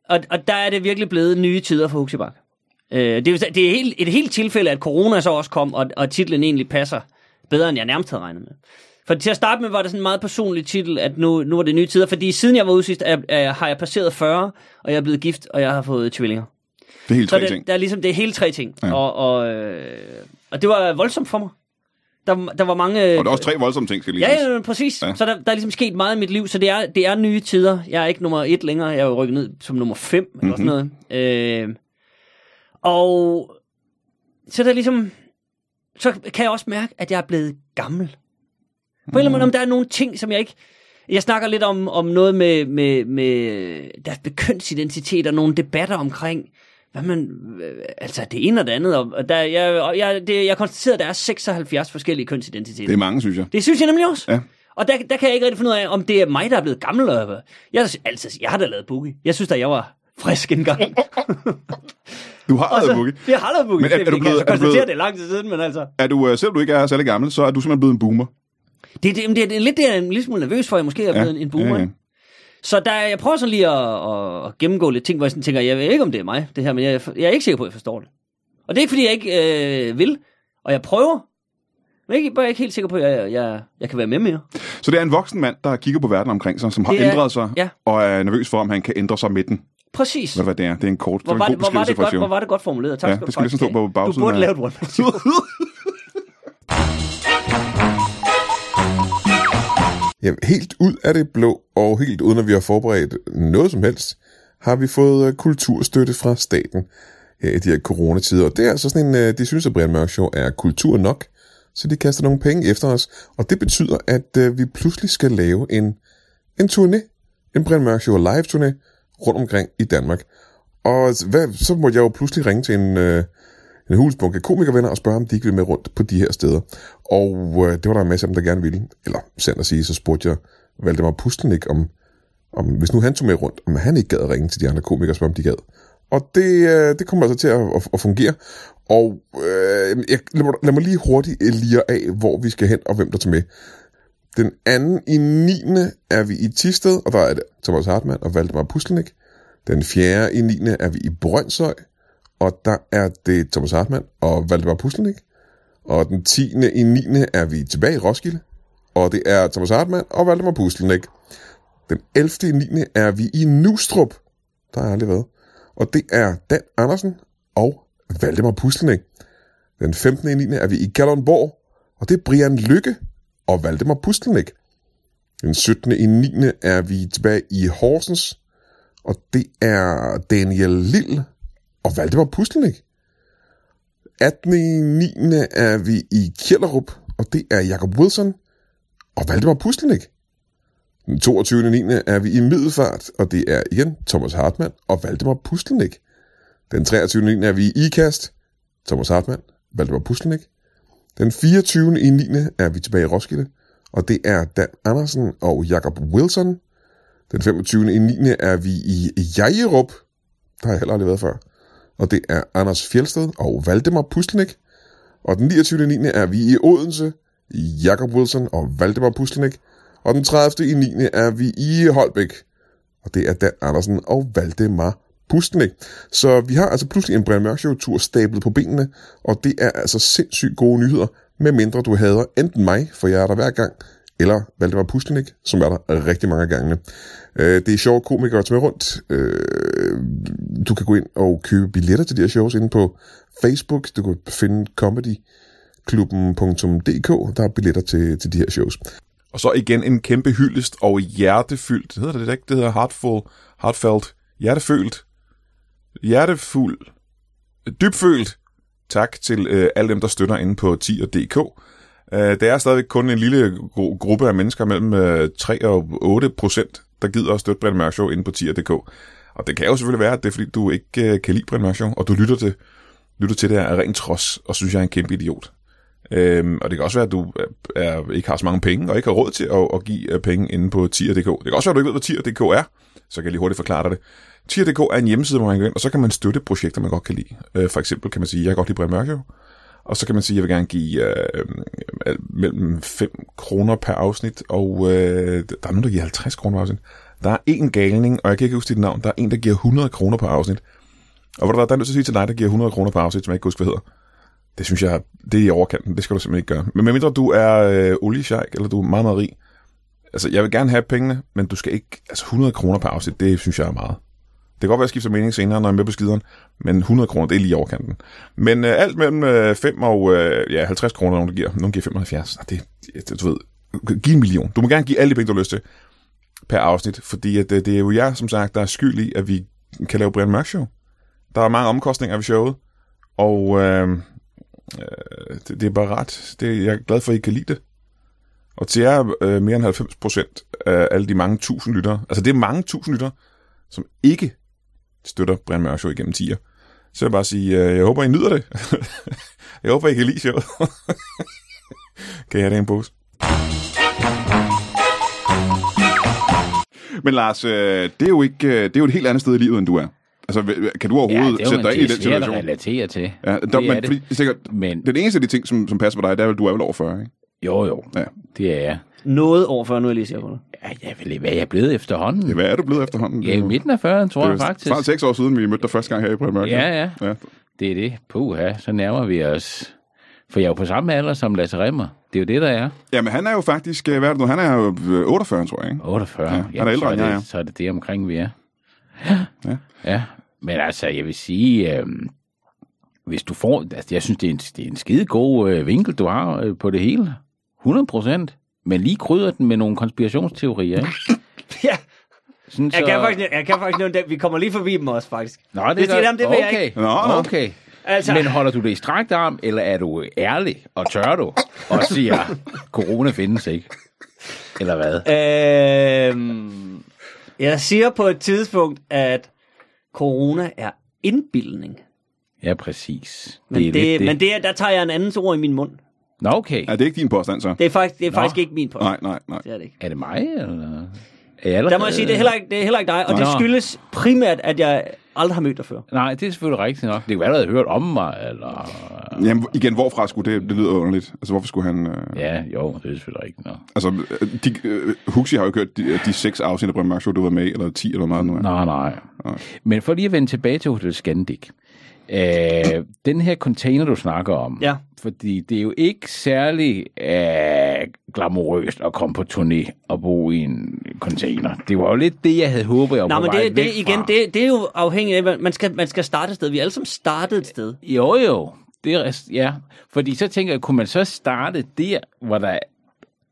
Og, og der er det virkelig blevet nye tider for Huxibak. Øh, det, er, det er helt, et helt tilfælde, at corona så også kom, og, og titlen egentlig passer bedre, end jeg nærmest havde regnet med. For til at starte med var det sådan en meget personlig titel, at nu, nu er det nye tider, fordi siden jeg var ude sidst, er, er, har jeg passeret 40, og jeg er blevet gift, og jeg har fået tvillinger. Det er helt tre det, ting. der er ligesom, det er hele tre ting. Ja. Og, og, øh, og det var voldsomt for mig. Der, der var mange... Og der er også tre voldsomme ting, skal lige Ja, ja, præcis. Ja. Så der, der er ligesom sket meget i mit liv, så det er, det er nye tider. Jeg er ikke nummer et længere, jeg er jo rykket ned som nummer fem, mm-hmm. eller sådan noget. Øh, og så er der ligesom... Så kan jeg også mærke, at jeg er blevet gammel. På en eller anden måde, om der er nogle ting, som jeg ikke... Jeg snakker lidt om, om noget med, med, med deres kønsidentitet og nogle debatter omkring, hvad man, altså det ene og det andet. Og der, jeg, jeg, det, jeg konstaterede, at der er 76 forskellige kønsidentiteter. Det er mange, synes jeg. Det synes jeg nemlig også. Ja. Og der, der kan jeg ikke rigtig finde ud af, om det er mig, der er blevet gammel. Eller hvad. Jeg, altså, jeg har da lavet boogie. Jeg synes da, jeg var frisk engang. Du har lavet boogie. jeg har lavet boogie. Men er- er det, du det kan jeg blevet- så er du blevet- det er lang tid siden, men altså. Er du, øh, selvom du ikke er særlig gammel, så er du simpelthen blevet en boomer. Det, det, det, det er lidt det, jeg er en lille smule nervøs for, at jeg måske er blevet en, en boomer. Ja, ja. ikke? Så der, jeg prøver sådan lige at, at, gennemgå lidt ting, hvor jeg sådan tænker, jeg ved ikke, om det er mig, det her, men jeg, jeg er ikke sikker på, at jeg forstår det. Og det er ikke, fordi jeg ikke øh, vil, og jeg prøver, men jeg er ikke, bare ikke helt sikker på, at jeg, jeg, jeg kan være med mere. Så det er en voksen mand, der kigger på verden omkring sig, som har Det er- ændret sig, ja. og er nervøs for, om han kan ændre sig med den. Præcis. Hvad det er? Det er en kort, Hvor var, en det, god hvor, var det godt, hvor var det godt formuleret. Tak Ja, skal det du skal ligesom stå på have. bagsiden Du burde lave et one. Jamen, helt ud af det blå, og helt uden at vi har forberedt noget som helst, har vi fået øh, kulturstøtte fra staten her i de her coronatider. Og det er altså sådan en, øh, de synes, at Brian Mørk Show er kultur nok, så de kaster nogle penge efter os. Og det betyder, at øh, vi pludselig skal lave en, en turné, en Brian Mørk Show live-turné rundt omkring i Danmark. Og hvad, så måtte jeg jo pludselig ringe til en, øh, en hulsbunke komikervenner og spørge, om de ikke ville med rundt på de her steder. Og øh, det var der en masse af dem, der gerne ville. Eller sandt at sige, så spurgte jeg Valdemar Pustelnik om, om, hvis nu han tog med rundt, om han ikke gad at ringe til de andre komikere og spørge, om de gad. Og det, øh, det kommer altså til at, at, at fungere. Og øh, jeg, lad, mig, lad mig lige hurtigt øh, lige af, hvor vi skal hen og hvem der tager med. Den anden i 9. er vi i Tisted, og der er det Thomas Hartmann og Valdemar Puslenik. Den fjerde i 9. er vi i Brøndshøj, og der er det Thomas Hartmann og Valdemar Puslenik. Og den 10. i 9. er vi tilbage i Roskilde, og det er Thomas Hartmann og Valdemar Puslenik. Den 11. i 9. er vi i Nustrup, der har jeg aldrig været, og det er Dan Andersen og Valdemar Puslenik. Den 15. i 9. er vi i Kalundborg, og det er Brian Lykke og Valdemar Pustelnik. Den 17. i 9. er vi tilbage i Horsens, og det er Daniel Lille og Valdemar Pustelnik. 18. i 9. er vi i Kjellerup, og det er Jakob Wilson og Valdemar Pustelnik. Den 22. i 9. er vi i Middelfart, og det er igen Thomas Hartmann og Valdemar Pustelnik. Den 23. i 9. er vi i IKAST, Thomas Hartmann, Valdemar Pustelnik. Den 24. i 9. er vi tilbage i Roskilde, og det er Dan Andersen og Jakob Wilson. Den 25. i 9. er vi i Jajerup, der har jeg heller aldrig været før, og det er Anders Fjelsted og Valdemar Puslenik. Og den 29. i 9. er vi i Odense, Jakob Wilson og Valdemar Puslenik. Og den 30. i 9. er vi i Holbæk, og det er Dan Andersen og Valdemar Puslenik. Så vi har altså pludselig en Brian Mørk Show-tur stablet på benene, og det er altså sindssygt gode nyheder, med mindre du hader enten mig, for jeg er der hver gang, eller Valdemar Puslenik, som er der rigtig mange gange. Øh, det er sjove komikere at tage med rundt. Øh, du kan gå ind og købe billetter til de her shows inde på Facebook. Du kan finde comedyklubben.dk. Der er billetter til, til de her shows. Og så igen en kæmpe hyldest og hjertefyldt, hedder det det ikke? Det hedder heartful, heartfelt, hjertefølt, hjertefuld, dybfølt. Tak til øh, alle dem, der støtter inde på 10.dk. Øh, det er stadigvæk kun en lille gru- gruppe af mennesker mellem øh, 3 og 8 procent, der gider at støtte Brian Mørk Show inde på 10.dk. Og det kan jo selvfølgelig være, at det er fordi, du ikke øh, kan lide Brian Mørk Show, og du lytter til, lytter til det af ren trods, og synes, jeg er en kæmpe idiot. Øhm, og det kan også være, at du øh, er, ikke har så mange penge, og ikke har råd til at, at give øh, penge inde på tier.dk. Det kan også være, at du ikke ved, hvad tier.dk er, så kan jeg lige hurtigt forklare dig det. Tier.dk er en hjemmeside, hvor man kan gå ind, og så kan man støtte projekter, man godt kan lide. Øh, for eksempel kan man sige, jeg kan godt lide Brian Mørk og så kan man sige, at jeg vil gerne give øh, mellem 5 kroner per afsnit, og øh, der er nogen, der giver 50 kroner per afsnit. Der er en galning, og jeg kan ikke huske dit navn, der er en, der giver 100 kroner per afsnit. Og hvor der, der er nødt til at sige til dig, der giver 100 kroner per afsnit, som jeg ikke husker, hvad hedder. Det synes jeg, det er i overkanten. Det skal du simpelthen ikke gøre. Men medmindre du er øh, oliesjejk, eller du er meget, meget rig. Altså, jeg vil gerne have pengene, men du skal ikke... Altså, 100 kroner per afsnit, det synes jeg er meget. Det kan godt være, at jeg skifter mening senere, når jeg er med på skideren, men 100 kroner, det er lige i overkanten. Men øh, alt mellem øh, 5 og øh, ja, 50 kroner, nogen giver. Nogen giver 75. Det, det, du ved, giv en million. Du må gerne give alle de penge, du har lyst til per afsnit, fordi at, det, det er jo jeg, som sagt, der er skyld i, at vi kan lave Brian Mørk Show. Der er mange omkostninger ved showet, og øh, øh, det, det er bare ret. Det, jeg er glad for, at I kan lide det. Og til jer øh, mere end 90 procent af alle de mange tusind lyttere, altså det er mange tusind lyttere, som ikke støtter Brian Mørk Show igennem 10'er. Så vil jeg bare sige, øh, jeg håber, I nyder det. jeg håber, I kan lide showet. kan jeg have det i en pose? Men Lars, øh, det er jo ikke, øh, det er jo et helt andet sted i livet, end du er. Altså, kan du Ja, overhovedet det er sætte dig ind i det den er svært at situation? relatere til. Ja, der, det er men, det. fordi, sikkert, Men den eneste af de ting, som, som passer på dig, det er vel, du er vel over 40, ikke? jo, jo, Ja. det er jeg. Noget over før, nu er jeg lige sikker på det. Ja, jeg ikke, hvad jeg er blevet efterhånden. Ja, hvad er du blevet efterhånden? Ja, i midten af 40'erne, tror det jeg er faktisk. snart seks år siden, vi mødte dig første gang her i Brian Mørk. Ja, ja. ja. Det er det. Puha, så nærmer vi os. For jeg er jo på samme alder som Lasse Remmer. Det er jo det, der er. Jamen, han er jo faktisk, øh, hvad er det nu, han er jo øh, 48, tror jeg, ikke? 48. Ja, han er ældre end er jeg det, er. så er det det omkring, vi er. Ja. Ja, men altså, jeg vil sige, øh, hvis du får, altså, jeg synes, det er en, det er en skide god øh, vinkel, du har øh, på det hele. 100 procent. Men lige krydder den med nogle konspirationsteorier, ikke? Ja, Sådan, jeg kan faktisk, jeg kan faktisk nævne det. Vi kommer lige forbi dem også, faktisk. Nå, det, Hvis det er dem, det vil jeg okay. ikke. Nå, nå. Okay. Altså, Men holder du det i strakt arm, eller er du ærlig og tør du og siger, corona findes ikke? Eller hvad? øhm, jeg siger på et tidspunkt, at corona er indbildning. Ja, præcis. Men, det er det, det. men det, er- der tager jeg en andens ord i min mund. Nå, okay. Ja, det er ikke din påstand, så? Det er faktisk, det er Nå. faktisk ikke min post. Nej, nej, nej. Det er det ikke. Er det mig, eller? Er jeg Der må jeg sige, det er heller ikke, det er heller ikke dig, og det Nå. skyldes primært, at jeg aldrig har mødt dig før. Nej, det er selvfølgelig rigtigt nok. Det være, du havde hørt om mig, eller... Jamen, igen, hvorfra skulle det, det lyder underligt. Altså, hvorfor skulle han... Øh, Ja, jo, det er selvfølgelig rigtigt nok. Altså, øh, de, øh, Huxi har jo kørt de, de seks afsnit af Brian Mørk Show, du var med eller 10 eller meget nu er. Nej, nej. Men for lige at vende tilbage til Hotel Scandic. Øh, den her container, du snakker om, Ja. fordi det er jo ikke særlig øh, glamourøst at komme på turné og bo i en container. Det var jo lidt det, jeg havde håbet, jeg Nej, men det, det, igen, fra. det, det er jo afhængigt af, man skal, man skal starte et sted. Vi er alle sammen startet et sted. Jo, jo. Det er, ja. Fordi så tænker jeg, kunne man så starte der, hvor der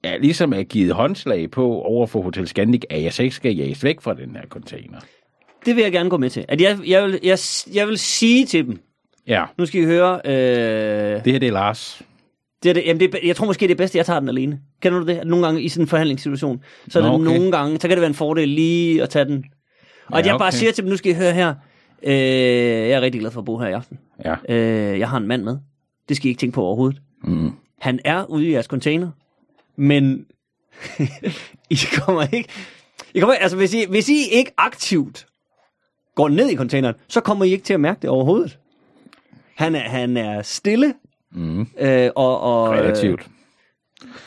er, ligesom er givet håndslag på over for Hotel Scandic, at jeg så ikke skal jages væk fra den her container. Det vil jeg gerne gå med til. At jeg, jeg, vil, jeg, jeg vil sige til dem, Ja, nu skal I høre, øh, det her det er Lars. det er det, jamen det, jeg tror måske, det er bedst, at jeg tager den alene. Kender du det? At nogle gange i sådan en forhandlingssituation, så er Nå, det okay. nogle gange, så kan det være en fordel lige at tage den. Og at Ja, jeg bare okay. siger til dem, nu skal I høre her, øh, jeg er rigtig glad for at bo her i aften. Ja. Øh, jeg har en mand med. Det skal I ikke tænke på overhovedet. Mm. Han er ude i jeres container, men I kommer ikke... I kommer, altså, hvis I, hvis I ikke aktivt går ned i containeren, så kommer I ikke til at mærke det overhovedet. Han er, han er stille, Mm. øh, og... og Relativt.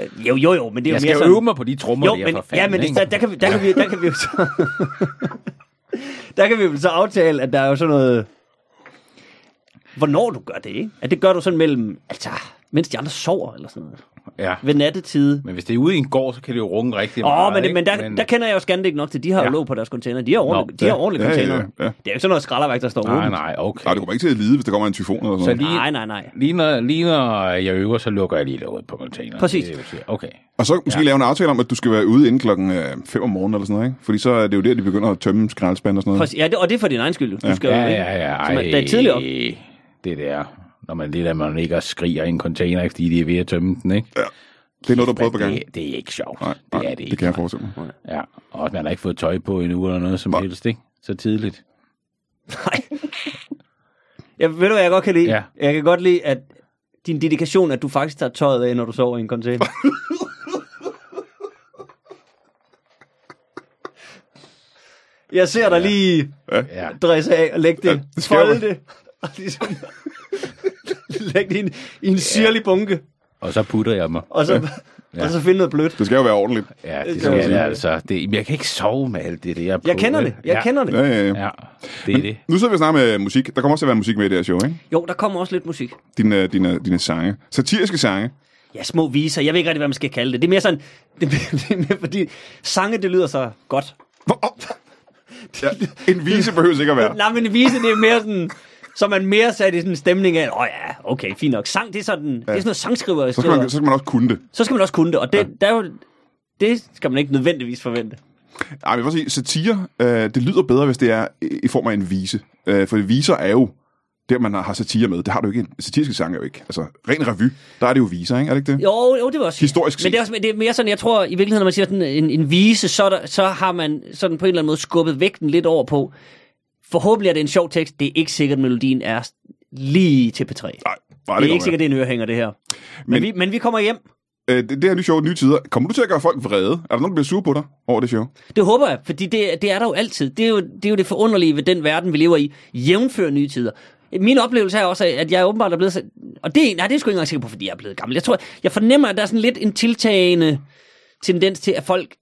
Øh, jo, jo, jo, men det er jo Jeg mere skal sådan... øve mig på de trommer, jo, der men, for ja, fanden, men ikke? der, der, kan vi, der, kan vi, der kan vi jo så... der kan vi jo så aftale, at der er jo sådan noget... Hvornår du gør det, ikke? At det gør du sådan mellem... Altså, mens de andre sover, eller sådan noget. Ja. Ved nattetid. Men hvis det er ude i en gård, så kan det jo runge rigtig Åh, meget. men, det- men, der, der kender jeg jo Scandic nok til, de har jo Ja. låg på deres container. De har ordentlige, Nå, de har ja. ordentlige Ja, ja, container. ja, ja. Det er jo ikke sådan noget skralderværk, der står Nej, åbent. nej, okay. Nej, du kommer ikke til at lide, hvis der kommer en tyfon eller Så sådan lige, Nej, nej, nej. lige, når, lige når jeg øver, så lukker jeg lige låget på containeren. Præcis. Det er. Okay. Og så måske ja. lave en aftale om, at du skal være ude inden klokken 5 om morgenen eller sådan noget, ikke? Fordi så er det jo der, de begynder at tømme skraldespand og sådan noget. Præcis. Ja, det, og det er for din egen skyld. Du skal, Ja, jo, ikke? ja, ja. Så man- Ej, det er tidligt op. Det der, når man lige der, man ligger og skriger i en container, fordi de er ved at tømme den, ikke? Det er noget, du har prøvet på gang. Det, det er ikke sjovt. Nej, det nej, er det, det ikke. kan jeg forestille mig. Ja, og man har ikke fået tøj på endnu eller noget som Nej. helst, ikke? Så tidligt. Nej. Jeg ved du, hvad jeg godt kan lide? Ja. Jeg kan godt lide, at din dedikation, at du faktisk tager tøjet af, når du sover i en container. Jeg ser dig lige Ja. dresse af og lægge det, Ja, ja, det folde det, og ligesom lægge det i en, i en sirlig bunke, Og så putter jeg mig. og så, ja. og så finde noget blødt. Det skal jo være ordentligt. Ja, Det skal jeg altså. Det, men jeg kan ikke sove med alt det der. Jeg på, kender det, jeg ja. kender det. Ja, ja, ja. Ja, det er det. Nu sidder vi snakker med musik. Der kommer også til at være musik med i det her show, ikke? Jo, der kommer også lidt musik. Dine, dine, dine sange. Satiriske sange. Ja, små viser. Jeg ved ikke rigtig, hvad man skal kalde det. Det er mere sådan, det er, det er mere fordi, sange, det lyder så godt. Hvor-. Ja, en vise behøver ikke at være. Nej, men en vise, det er mere sådan, så er man mere sat i sådan en stemning af, åh oh, ja, okay, fint nok. Sang, det er sådan, ja. det er sådan noget sangskriver. Så skal, man, så skal man også kunne det. så skal man også kunne det, og det, ja. der er jo, det skal man ikke nødvendigvis forvente. Ej, men jeg vil sige, satire, øh, det lyder bedre, hvis det er i form af en vise. Øh, for viser er jo der, man har, satire med. Det har du ikke. Satiriske sange er jo ikke. Altså, ren revy, der er det jo viser, ikke? Er det ikke det? Jo, jo, det var også Historisk Men set. det er, også, det er mere sådan, jeg tror i virkeligheden, når man siger sådan en, en vise, så, er der, så har man sådan på en eller anden måde skubbet vægten lidt over på, forhåbentlig er det en sjov tekst, det er ikke sikkert, at melodien er lige til P3. Nej, nej, Det er kommer ikke sikkert, det er en ørehænger, det her. Men, Men- vi, men vi kommer hjem. Øh, det, det her nye show, nye tider. Kommer du til at gøre folk vrede? Er der nogen, der bliver sure på dig over det show? Det håber jeg, fordi det, det er der jo altid. Det er jo, det er jo det forunderlige ved den verden, vi lever i. Jævnfør nye tider. Min oplevelse er også, at jeg åbenbart er blevet... så- Og det, nej, det er jeg sgu ikke engang sikker på, fordi jeg er blevet gammel. Jeg tror, jeg fornemmer, at der er sådan lidt en tiltagende tendens til, at folk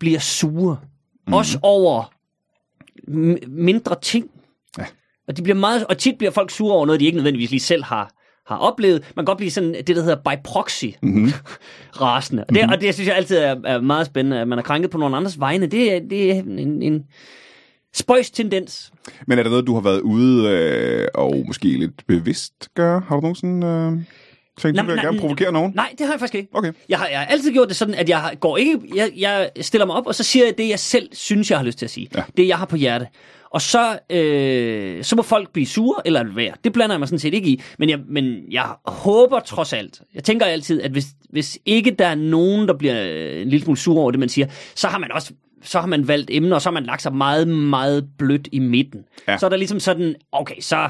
bliver sure. Mm. Også over mindre ting. Ja. Og, de bliver meget, og tit bliver folk sure over noget, de ikke nødvendigvis lige selv har, har oplevet. Man kan godt blive sådan det, der hedder by proxy mm-hmm. rasende. Og det, Mhm. og det synes jeg altid er, er meget spændende, at man er krænket på nogen andres vegne. Det, er- det er en, en spøjs tendens. Men er der noget, du har været ude øh, og måske lidt bevidst gøre? Har du nogensinde øh, tænkt, Nej, du vil gerne provokere nogen? Nej, det har jeg faktisk ikke. Okay. Jeg har, jeg har altid gjort det sådan, at jeg går ikke, jeg, jeg stiller mig op, og så siger jeg det, jeg selv synes, jeg har lyst til at sige. Ja. Det, jeg har på hjerte. Og så, øh, så må folk blive sure eller være. Det blander jeg mig sådan set ikke i. Men jeg, men jeg håber trods alt, jeg tænker altid, at hvis, hvis ikke der er nogen, der bliver en lille smule sure over det, man siger, så har man også så har man valgt emner, og så har man lagt sig meget, meget blødt i midten. Ja. Så er der ligesom sådan, okay, så,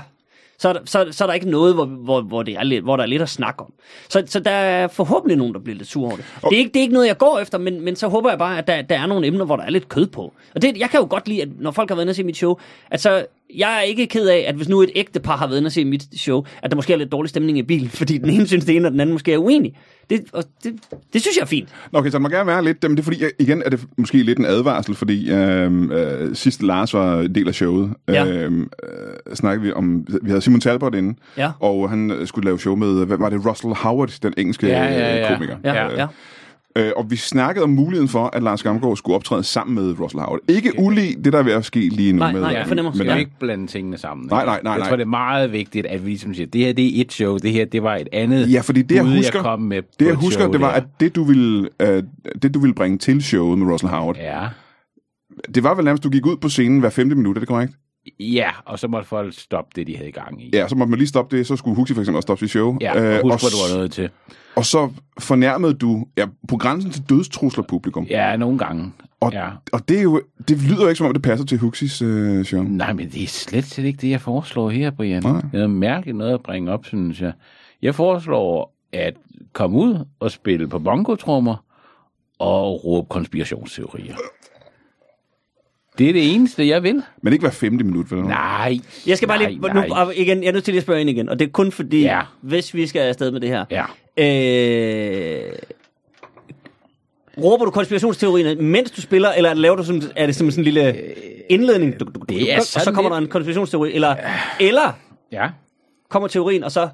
så, er der, så, så er der ikke noget, hvor, hvor, hvor, det er lidt, hvor der er lidt at snakke om. Så, så der er forhåbentlig nogen, der bliver lidt sure over det. Det, er ikke, det er ikke noget, jeg går efter, men, men så håber jeg bare, at der, der er nogle emner, hvor der er lidt kød på. Og det, jeg kan jo godt lide, at når folk har været inde og se mit show, at så jeg er ikke ked af, at hvis nu et ægte par har været inde og se mit show, at der måske er lidt dårlig stemning i bilen, fordi den ene synes det ene, og den anden måske er uenig. Det, og det, det synes jeg er fint. Nå, okay, så må gerne være lidt, men det er fordi, igen er det måske lidt en advarsel, fordi øh, øh, sidst Lars var del af showet, Ja. øh, øh, snakkede vi om, vi havde Simon Talbot inde, Ja. og han øh, skulle lave show med, hvad var det, Russell Howard, den engelske Ja, ja, ja. øh, komiker. Ja, Ja. ja. Øh, og vi snakkede om muligheden for, at Lars Gamgaard skulle optræde sammen med Russell Howard. Ikke ulig det, der er ved at ske lige nu. Nej, med, nej, jeg fornemmer- med, ikke blande tingene sammen? Nej, nej, nej, Jeg nej. tror, det er meget vigtigt, at vi ligesom siger, det her det er et show, det her det var et andet Ja, fordi det, jeg bud, husker, jeg kom med det, jeg husker show det var, der. at det du, ville, øh, det, du ville bringe til showet med Russell Howard, Ja. det var vel nærmest, du gik ud på scenen hver femte minut, er det korrekt? Ja, og så måtte folk stoppe det, de havde i gang i. Ja, så måtte man lige stoppe det, så skulle Huxi for eksempel også stoppe sit show. Ja, og Øh, husk, og, hvad du var nødt til. og så fornærmede du, ja, på grænsen til dødstrusler publikum. Ja, nogle gange. Og, Ja. og det, er jo, det lyder jo ikke, som om det passer til Huxis øh, show. Nej, men det er slet, slet ikke det, jeg foreslår her, Brian. Nej. Det er mærkeligt noget at bringe op, synes jeg. Jeg foreslår at komme ud og spille på bongotrummer og råbe konspirationsteorier. Det er det eneste, jeg vil. Men ikke hver femte minut, vel? Nej. Jeg skal bare nej, lige, nej. nu, og igen, jeg er nødt til lige at spørge ind igen, og det er kun fordi, Ja. hvis vi skal afsted med det her, Ja. øh, råber du konspirationsteorierne, mens du spiller, eller laver du som, er det som sådan en lille indledning, du, du, du, det er og så kommer der en konspirationsteori, eller, eller Ja. kommer teorien, og så,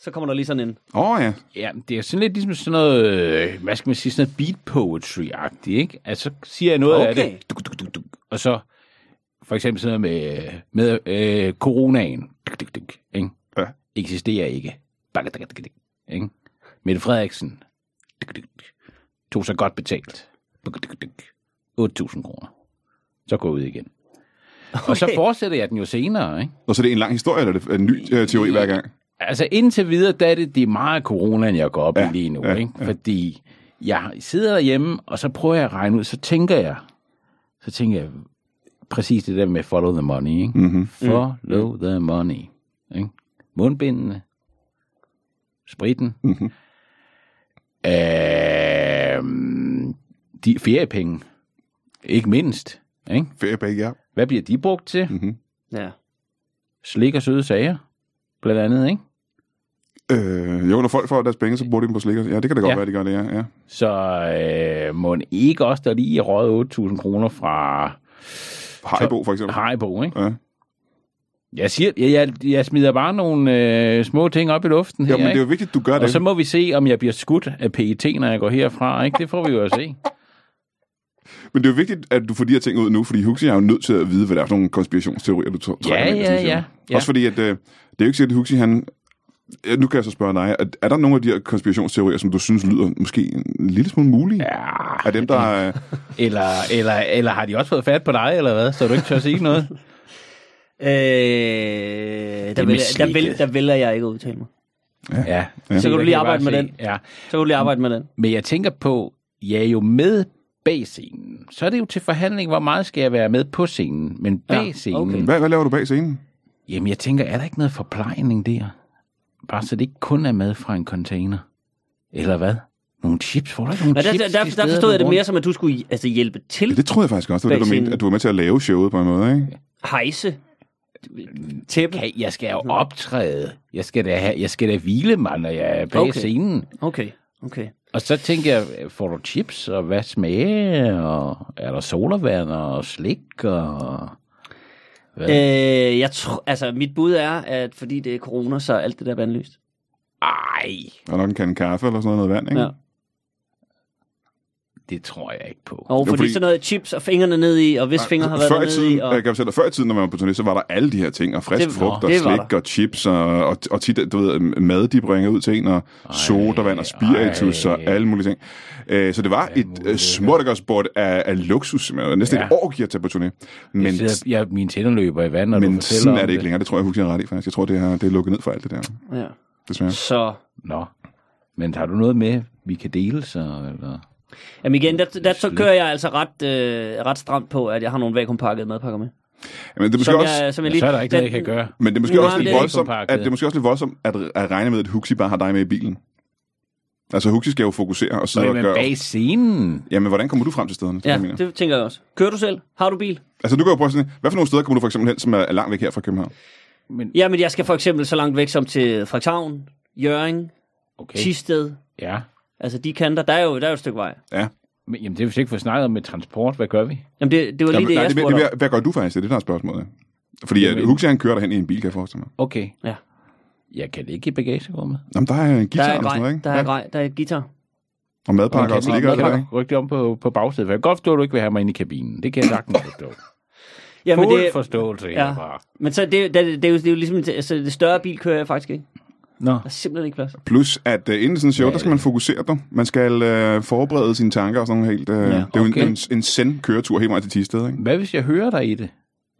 så kommer der lige sådan en, Åh oh, ja. Ja, det er sådan lidt ligesom sådan noget, øh, hvad skal man sige, sådan noget beat poetry-agtigt, ikke? Altså, så siger jeg noget af Okay. det, duk, duk, duk, duk, og så for eksempel sådan noget med, med øh, coronaen, duk, duk, duk, ikke? Ja. eksisterer ikke. Bakke, bakke, bakke, ikke? Mette Frederiksen duk, duk, duk, tog sig godt betalt. Duk, duk, duk, 8.000 kroner. Så går jeg ud igen. Og så Okay. fortsætter jeg den jo senere, ikke? Og så er det en lang historie, eller er det en ny øh, teori hver gang? Altså indtil videre, der er det, det er meget coronaen, jeg går op Ja, i lige nu. ja, ikke? ja. Fordi jeg sidder derhjemme, og så prøver jeg at regne ud, så tænker jeg, så tænker jeg præcis det der med follow the money. Ikke? Mm-hmm. Follow the money. Ikke? Mundbindene, spritten, Mhm. øhm, de feriepenge, ikke mindst. Ikke? Feriebag, ja. Hvad bliver de brugt til? Mm-hmm. ja. Slik og søde sager, blandt andet. Ikke? Øh, jo, når folk får deres penge, så bruger de dem på slikker. Ja, det kan da godt Ja. være, de gør det, ja. ja. Så øh, må ikke også, der lige er røget 8.000 kroner fra Haribo, for eksempel. Haribo, ikke? Ja. Jeg, siger, jeg, jeg, jeg smider bare nogle øh, små ting op i luften her, ja, men det er jo vigtigt, du gør Og det. så må vi se, om jeg bliver skudt af PET, når jeg går herfra, ikke? Det får vi jo at se. Men det er jo vigtigt, at du får de her ting ud nu, fordi Huxi er jo nødt til at vide, hvad det er for nogle konspirationsteorier, du træ- Ja, ja, ja, ja. Også fordi, at øh, det er jo ikke sikkert, at Huxi, han... Ja, Nu kan jeg så spørge dig, er, er der nogle af de her konspirationsteorier, som du synes lyder måske en lille smule mulige? Ja, Er dem, der... er- eller, eller, eller har de også fået fat på dig, eller hvad? Så du ikke tør sige noget? Øh, der, vil, der, vil, der vælger jeg ikke at udtale mig. Ja. Så kan du lige arbejde med den. Ja. Så kan du lige arbejde med den. Men jeg tænker på, jeg er jo med bag scenen. Så er det jo til forhandling, hvor meget skal jeg være med på scenen. Men bag Ja, scenen, okay. Hvad, hvad laver du bag scenen? jamen jeg tænker, er der ikke noget forplejning der? Bare så det ikke kun er med fra en container. Eller hvad? Nogle chips? Får du ikke nogle Men der, chips? der, der, de der forstod jeg det er mere som, at du skulle altså, hjælpe til Ja, det troede jeg faktisk også, det var det, du mente, at du var med til at lave showet på en måde, ikke? hejse tæppe. Kan, jeg skal jo optræde. Jeg skal da, have, jeg skal da hvile mig, når jeg er bag Okay. scenen. Okay, okay. Og så tænker jeg, får du chips, og hvad smage, og er der solavand og slik, og... Øh, jeg tror, altså, mit bud er, at fordi det er corona, så er alt det der vandløst. Ej, Og nok en kande kaffe eller sådan noget vand, ikke? Ja. Det tror jeg ikke på. Og Jo, fordi, fordi- sådan noget chips og fingrene ned i, og hvis fingre har været før i tiden, i, og... jeg kan fortælle dig, før i tiden, når man var på turné, så var der alle de her ting, og frisk Det- frugt, og det slik, og chips, og, og, og tit, du ved, mad, de bringer ud til en, og sodavand, og spiritus, ej. og alle mulige ting. Øh, så det var et uh, småttergårdsbord af, af luksus, simpelthen. Næsten Ja. et år giver at tage på turné. Men, Jeg sidder, jeg, mine tænder løber i vand, når du men fortæller sådan er det ikke længere. Det tror jeg, har ret i, faktisk. Jeg tror, det er, det er lukket ned for alt det der, Ja. desværre. Så, Nå, men har du noget med, vi kan dele så, eller? Jamen igen, der, der så kører jeg altså ret, øh, ret stramt på, at jeg har nogle vakuumpakkede madpakker med. Men det er måske Som også... jeg, som jeg Ja, lige, så er der ikke noget, jeg kan gøre. Men det er måske Nu også lidt voldsomt, at det er måske også lidt voldsomt at, at regne med, at Huxi bare har dig med i bilen. Altså, Huxi skal jo fokusere og sidde og Men gøre... bag scenen. Jamen, hvordan kommer du frem til stederne? Det, er Ja, det, jeg mener. det tænker jeg også. Kører du selv? Har du bil? Altså, du kan jo prøve sådan, hvad for nogle steder kommer du for eksempel hen, som er langt væk her fra København? Men, Ja, men jeg skal for eksempel så langt væk som til Frederikshavn, Jørgen, okay. Tisted. Ja. Altså de kanter, der er jo, der er jo et stykke vej. Ja. Men, jamen, det er vist ikke for snakket om med transport. Hvad gør vi? Jamen det, det var lige Jamen, det, nej, jeg det, det, spurgte det, om. hvad gør du faktisk? Det er det, der er spørgsmålet. Fordi at Huxi, han kører derhen i en bil, kan jeg forestille mig. Okay. Ja. Jeg kan ligge i bagagerummet. Jamen, der er en Der guitar er og sådan noget, grej, ikke? der er grej, der er et guitar. Og madpakker også ligger der, ikke? rykke det om på, på bagsædet. For jeg kan godt forstå, at du ikke vil have mig inde i kabinen. Det kan jeg sagtens forstå. Jamen Fuld det, forståelse ja. herfra. men så det, det, det, er jo, det er jo ligesom, altså, det større bil kører jeg faktisk ikke. Nå. Der er simpelthen ikke plads. Plus, at uh, inden sådan en show, Ja, der skal man fokusere dig. Man skal uh, forberede sine tanker og sådan noget helt... Uh, ja, det er jo okay. en, en, en send-køretur helt meget til Tisted, ikke? Hvad hvis jeg hører dig i det?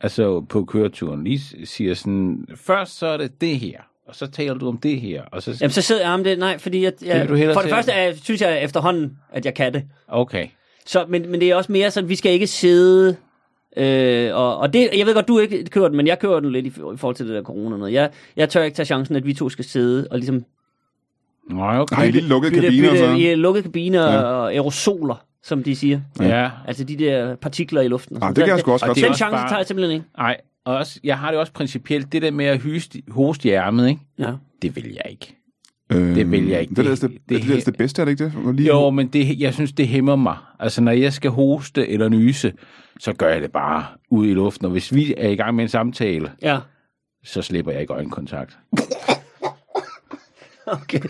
Altså på køreturen. Lige siger sådan, først så er det det her. Og så taler du om det her. Og så, Jamen så sidder jeg om det, nej, fordi jeg, jeg for det første er, synes jeg efterhånden, at jeg kan det. Okay. Så, men, men det er også mere sådan, vi skal ikke sidde... Øh, og, og det, jeg ved godt, du ikke kører den, men jeg kører den lidt i, i forhold til det der corona noget. Jeg, jeg tør ikke tage chancen, at vi to skal sidde og ligesom Nå, okay. Har I lige lukket bytte, kabiner og bytte så? i lukkede kabiner Ja. ja. og aerosoler, som de siger. Ja. Altså de der partikler i luften. Ah, sådan. det kan jeg sgu også og godt er Den chance bare- tager jeg simpelthen ikke. Nej, og også, jeg har det også principielt, det der med at hyste, hoste i ærmet, ikke? Ja. Det vil jeg ikke. Øh, det vil jeg ikke. Det er det, Det- det, det, det- det, bedste, er det ikke det? Lige Jo, men det, jeg synes, det hæmmer mig. Altså, når jeg skal hoste eller nyse, så gør jeg det bare ud i luften. Og hvis vi er i gang med en samtale, Ja. så slipper jeg ikke øjenkontakt. Okay.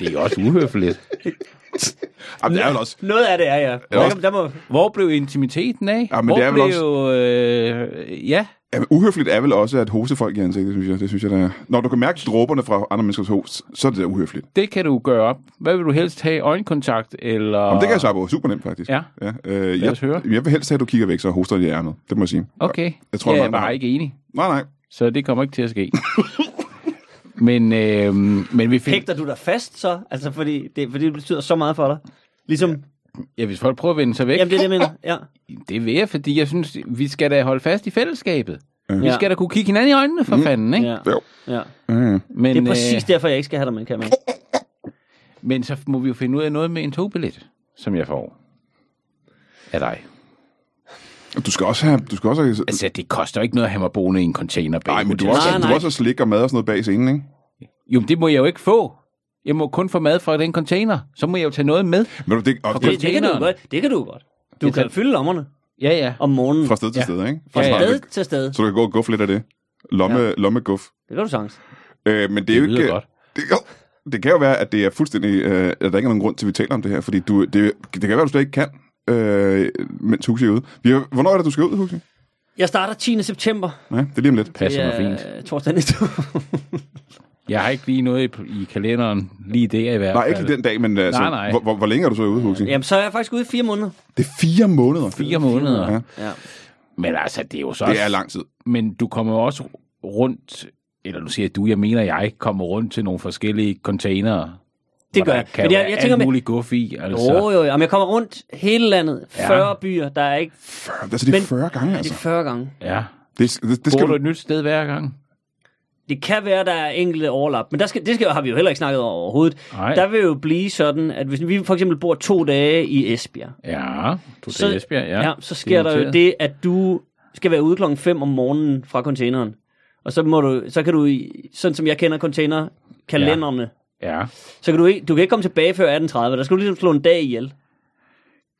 Det er også uhøfligt. Jamen, det er vel også... Noget af det er, ja. Der, også- der må, Hvor blev intimiteten af? Ja, men Hvor det er blev, øh, ja, Jamen, uhøfligt er vel også at hoste folk i ansigtet, synes jeg. Det synes jeg, der er. Når du kan mærke dråberne fra andre menneskers host, så er det der uhøfligt. det kan du gøre op. Hvad vil du helst have? Øjenkontakt eller... Jamen, det kan jeg svare på. Super nemt, faktisk. Ja. ja øh, jeg, høre. jeg vil helst have, at du kigger væk, så hoster i ærmet. Det må jeg sige. Okay. Jeg tror, jeg er mange, der ikke enig. Nej, nej. Så det kommer ikke til at ske. men, øh, men vi fik... hægter du dig fast så? Altså, fordi det, fordi det betyder så meget for dig. Ligesom, Ja, hvis folk prøver at vende sig væk, jamen det er det, jeg mener. Ja. det vil jeg, fordi jeg synes, vi skal da holde fast i fællesskabet. Vi Ja. skal da kunne kigge hinanden i øjnene, for fanden, ikke? Ja. Jo. ja. Mm. Men, Det er præcis øh, derfor, jeg ikke skal have dig med, kan man. men så må vi jo finde ud af noget med en togbillet, som jeg får af dig. Du skal også have... Du skal også have Altså, det koster ikke noget at have mig boende i en container bag nej, men du, også, Nej, du nej. også have slik og mad og sådan noget bag scenen, ikke? Jo, men det må jeg jo ikke få. Jeg må kun få mad fra den container. Så må jeg jo tage noget med. Men det, og, Det, det, kan du godt. Det kan du godt. Du Det kan tager- fylde lommerne Ja, ja. om morgenen. fra sted til Ja. sted, ikke? Fra Ja, ja. sted til sted. Så du kan gå og guffe lidt af det. Lomme, ja. lommeguf. Det kan du sagtens. Øh, men det er Det jo lyder ikke... godt. Det, jo, det kan jo være, at det er fuldstændig... Øh, at der ikke er nogen grund til, at vi taler om det her, fordi du, det, det kan være, at du slet ikke kan, øh, mens Huxi er ude. Vi har, hvornår er det, du skal ud, Huxi? Jeg starter 10. september. Ja, det er lige om lidt. Passer mig Det fint. er torsdag næste. Jeg har ikke lige noget i, i kalenderen lige der i hvert Nej, fald. ikke lige den dag, men altså, Nej, nej. Hvor, hvor, hvor længe er du så ude, Huxi? Jamen, så er jeg faktisk ude i fire måneder. Det er fire måneder. Fire måneder. Ja. Ja. Men altså, det er jo så Det også... er lang tid. Men du kommer jo også rundt, eller du siger du, jeg mener jeg, kommer rundt til nogle forskellige containere. Det gør jeg. Kan Men jeg- jeg tænker alt med- muligt guf i. Altså. Jo, jo, jo. Jamen, jeg kommer rundt hele landet. Ja. 40 byer. Der er ikke... 40, altså, det er Men- 40 gange, Det er altså. 40 gange. Ja. Det, det, det Bor skal du du... et nyt sted hver gang? Det kan være, der er enkelte overlap, men der skal, det skal, har vi jo heller ikke snakket over overhovedet. Nej. Der vil jo blive sådan, at hvis vi for eksempel bor to dage i Esbjerg, Ja, du så, til Esbjerg, ja. ja, så sker der jo det, at du skal være ude klokken 5 om morgenen fra containeren. Og så, må du, så kan du, i- sådan som jeg kender containerkalenderne, ja. Ja. så kan du ikke, du kan ikke komme tilbage før 18.30. Der skal du ligesom slå en dag ihjel.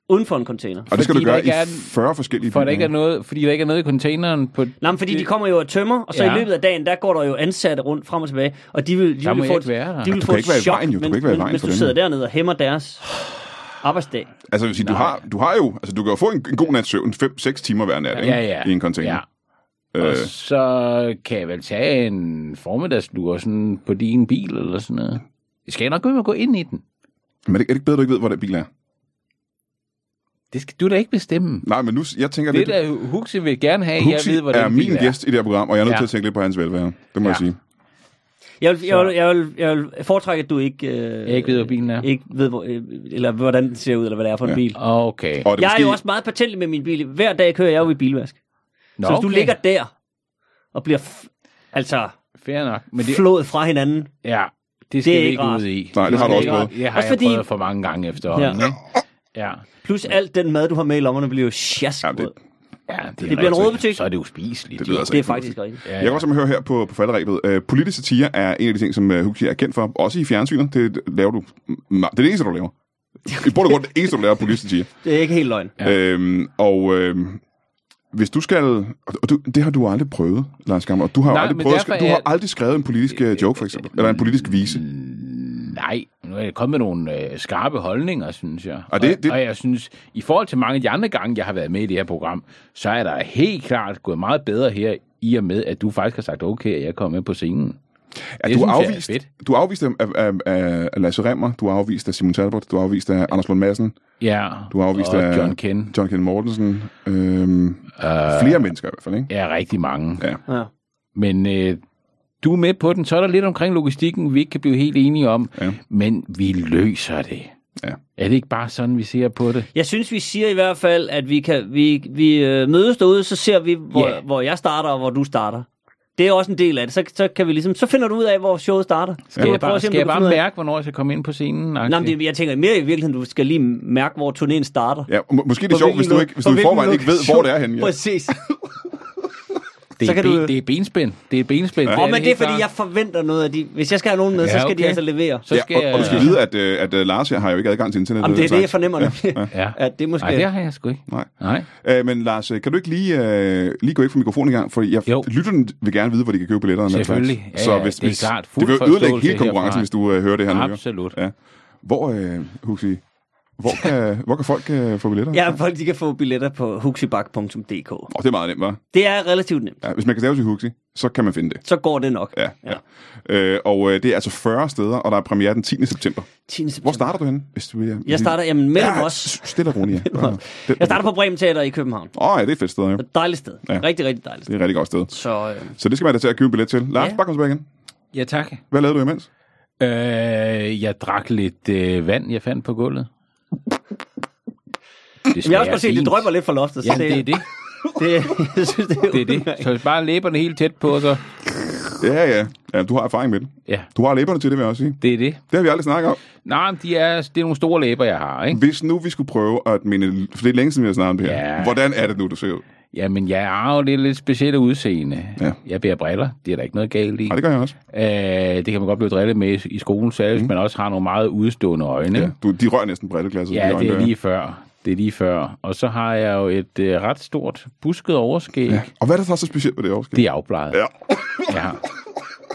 Uden for en container. Og det skal Fordi du gøre ikke i er- 40 forskellige For der ikke er noget, fordi der ikke er noget i containeren på... Nej, men fordi det- de kommer jo og tømmer, og så Ja. i løbet af dagen, der går der jo ansatte rundt frem og tilbage, og de vil, de Der vil få, ikke være de vil Du få kan et ikke være i chok, vejen, jo. Du men, kan ikke være i men, for du sidder dernede og hæmmer deres arbejdsdag. Altså, vil sige, du har, du har jo... Altså, du kan jo få en, en god nats søvn 5-6 timer hver nat, ikke? Ja, ja. I en container. Ja. Øh, Og så kan jeg vel tage en formiddagslur sådan på din bil eller sådan noget. Skal jeg nok gå, gå ind i den? men er det, er det ikke bedre, du ikke ved, hvor den bil er? Det skal du da ikke bestemme. Nej, men nu, jeg tænker Det lidt... der Huxi vil gerne have, Huxi jeg ved, hvor er den min bil er. gæst i det her program, og jeg er nødt Ja. til at tænke lidt på hans velvære. Det må Ja. jeg sige. Jeg vil, jeg vil, jeg vil, jeg vil foretrække, at du ikke, øh, Jeg ikke ved, hvor bilen er. ikke ved, hvor, øh, eller hvordan den ser ud, eller hvad det er for en Ja. bil. Okay. Og det Jeg er måske, jo også meget patentlig med min bil. Hver dag kører jeg jo i bilvask. Nå, så hvis du okay. ligger der, og bliver f- altså Fair nok. Men det, flået fra hinanden ja, det skal Det er vi ikke ikke rart. ud i. Nej, det har du også ikke prøvet. Det har Også jeg fordi- prøvet for mange gange efterhånden. Ja. Ja. Ja. Plus alt den mad, du har med i lommerne, bliver jo Ja, det- ja, det, Det bliver en rodebutik. Så er det uspiseligt. Det jo. altså Det er faktisk rigtigt. Ja, Jeg kan også høre her på, på falderæbet. Uh, politisk satire er en af de ting, som uh, Huxi er kendt for. Også i fjernsynet. Det laver du. Det er det eneste, du laver. I bund og grund det eneste, du laver er politisk satire. Det er ikke helt løgn. Ja. Øhm, og øhm, hvis du skal... Og du, det har du aldrig prøvet, Lars Gammer. Du har, Nej, aldrig prøvet, derfor du har aldrig skrevet en politisk uh, joke, for eksempel. Eller en politisk vise. Nej, nu er jeg kommet med nogle øh, skarpe holdninger, synes jeg. Og det- og, det- og jeg synes, i forhold til mange af de andre gange, jeg har været med i det her program, så er der helt klart gået meget bedre her, i og med, at du faktisk har sagt, okay, at jeg kommer med på scenen. Ja, Det du er synes er afvist, fedt. du er afvist af, af, af, af Lasse Remmer, du er afvist af Simon Talbot, du er afvist af Anders Lund Madsen, Ja, du er afvist og af John Ken. John Ken Mortensen. Øhm, uh, flere mennesker i hvert fald, ikke? Ja, rigtig mange. Ja. Ja. Men øh, du er med på den, så er der lidt omkring logistikken, vi ikke kan blive helt enige om, Ja. men vi løser det. Ja. Er det ikke bare sådan, vi ser på det? Jeg synes, vi siger i hvert fald, at vi, kan, vi, vi øh, mødes derude, så ser vi, hvor, Ja. hvor jeg starter, og hvor du starter. Det er også en del af det. Så, så, kan vi ligesom, så finder du ud af, hvor showet starter. Skal jeg prøve bare, at se, om skal jeg bare mærke, hvornår jeg skal komme ind på scenen? Nej, men det, jeg tænker mere i virkeligheden, du skal lige mærke, hvor turnéen starter. Ja, må, måske er det På sjovt, hvis du, ikke, hvis du i forvejen ikke ved, hvor det er henne. Ja. Præcis. det, så er kan ben, du- det er benspænd. Det er benspænd. Ja. Og men det er fordi, jeg forventer noget af de... Hvis jeg skal have nogen med, Ja, så skal de altså levere. Så skal ja, og, og du skal jeg- vide, at, øh, at, at Lars her har jo ikke adgang til internet. Jamen, det er det, jeg fornemmer nu. Ja. At det er måske... Nej, det har jeg sgu ikke. Nej. Nej. Øh, men Lars, øh, kan du ikke lige, øh, lige gå ikke fra mikrofonen i gang? For jeg, Jo. lytterne vil gerne vide, hvor de kan købe billetter. og den Selvfølgelig. Ja, så ja, hvis, det er klart. Det Fuld vil ødelægge hele konkurrencen, herfra. hvis du øh, hører det her nu. Absolut. Ja. Hvor, øh, Huxi, hvor kan, hvor kan folk øh, få billetter? Ja, folk de kan få billetter på huxibak.dk. Oh, det er meget nemt, hva'? Det er relativt nemt. Ja, hvis man kan stave til Huxi, så kan man finde det. Så går det nok. Ja, ja. Øh, og øh, det er altså 40 steder, og der er premiere den 10. september. 10. september. Hvor starter du henne? Hvis du, vil- Jeg starter, jamen mellem ja, os. Stille og roligt, ja. os. Jeg starter på Bremen Teater i København. Åh, oh, ja, det er et fedt sted, jo. Et dejligt sted. Ja. Rigtig, rigtig dejligt Det sted. er et rigtig godt sted. Så øh, Så det skal man da til at købe billet til. Lars, Ja. bare kom tilbage igen. Ja, tak. Hvad lavede du imens? Øh, jeg drak lidt øh, vand, jeg fandt på gulvet. Det jeg har også set, det drøber lidt fra loftet. Så Jamen, det er det. det, jeg synes, det, er Det er det. Så bare læberne helt tæt på, så... Ja, ja. ja du har erfaring med det. Ja, Du har læberne til det, vil jeg også sige. det er det. Det har vi aldrig snakket om. Nej, men de er, det er nogle store læber, jeg har, ikke? Hvis nu vi skulle prøve at minde... For det er længe siden, vi har snakket om det her. Ja. Hvordan er det nu, du ser ud? Jamen, jeg har jo lidt, lidt specielle udseende. Ja. Jeg bærer briller. Det er der ikke noget galt i. Nej, det gør jeg også. Øh, det kan man godt blive drillet med i- skolen, særligt, hvis man også har nogle meget udstående øjne. Ja. Du, de rører næsten brilleglasset. Ja, de øjne det er lige før. Det er lige før. Og så har jeg jo et øh, ret stort busket overskæg. Ja. Ja. Og hvad er der så så specielt ved det overskæg? Det er afbladet. Ja. Ja.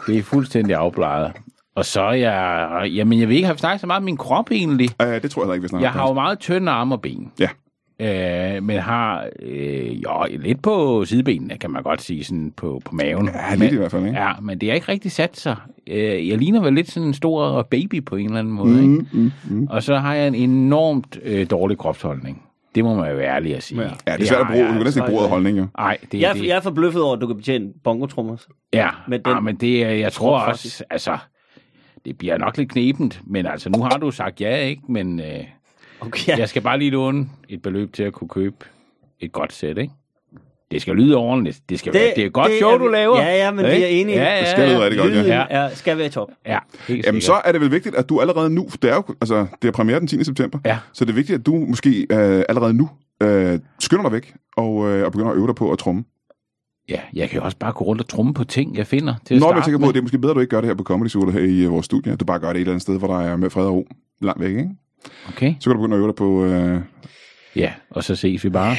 Det er fuldstændig afbladet. Og så er jeg... Jamen, jeg vil ikke have snakket så meget om min krop egentlig. Uh, det tror jeg heller ikke, vi snakker Jeg har jo meget tynde arme og ben. Ja. Øh, men har øh, jo, lidt på sidebenene, kan man godt sige, sådan på, på maven. Ja, lidt i hvert fald, ikke? Ja, men det er ikke rigtig sat sig. Øh, jeg ligner vel lidt sådan en stor baby på en eller anden måde. Mm, ikke? Mm, mm. Og så har jeg en enormt øh, dårlig kropsholdning. Det må man jo være ærlig at sige. Ja. Ja, det er svært at bruge. jeg Du kan næsten ikke altså. bruge holdning, jo. Nej, det er jeg, er, det. jeg er forbløffet over, at du kan betjene bongotrummer. Ja, med den ja, men det er, jeg tror også, altså, det bliver nok lidt knebent, men altså, nu har du sagt ja, ikke? Men øh, Okay, ja. jeg skal bare lige låne et beløb til at kunne købe et godt sæt, ikke? Det skal lyde ordentligt. Det skal det, være, det er et godt det show, er du laver. Ja, ja, men vi er enige. Ja, ja, Det skal lyde ja. rigtig godt, ja. Ja. skal være top. Ja, helt Jamen, så er det vel vigtigt, at du allerede nu, det er jo altså, det er premiere den 10. september, Ja. så det er vigtigt, at du måske øh, allerede nu øh, skynder dig væk og, øh, og begynder at øve dig på at tromme. Ja, jeg kan jo også bare gå rundt og trumme på ting, jeg finder til at Nå, jeg tænker på, at det er måske bedre, at du ikke gør det her på Comedy Zoo her i øh, vores studie. at Du bare gør det et eller andet sted, hvor der er med fred og ro langt væk, ikke? Okay, Så kan du begynde at øve dig på... Øh... ja, og så ses vi bare.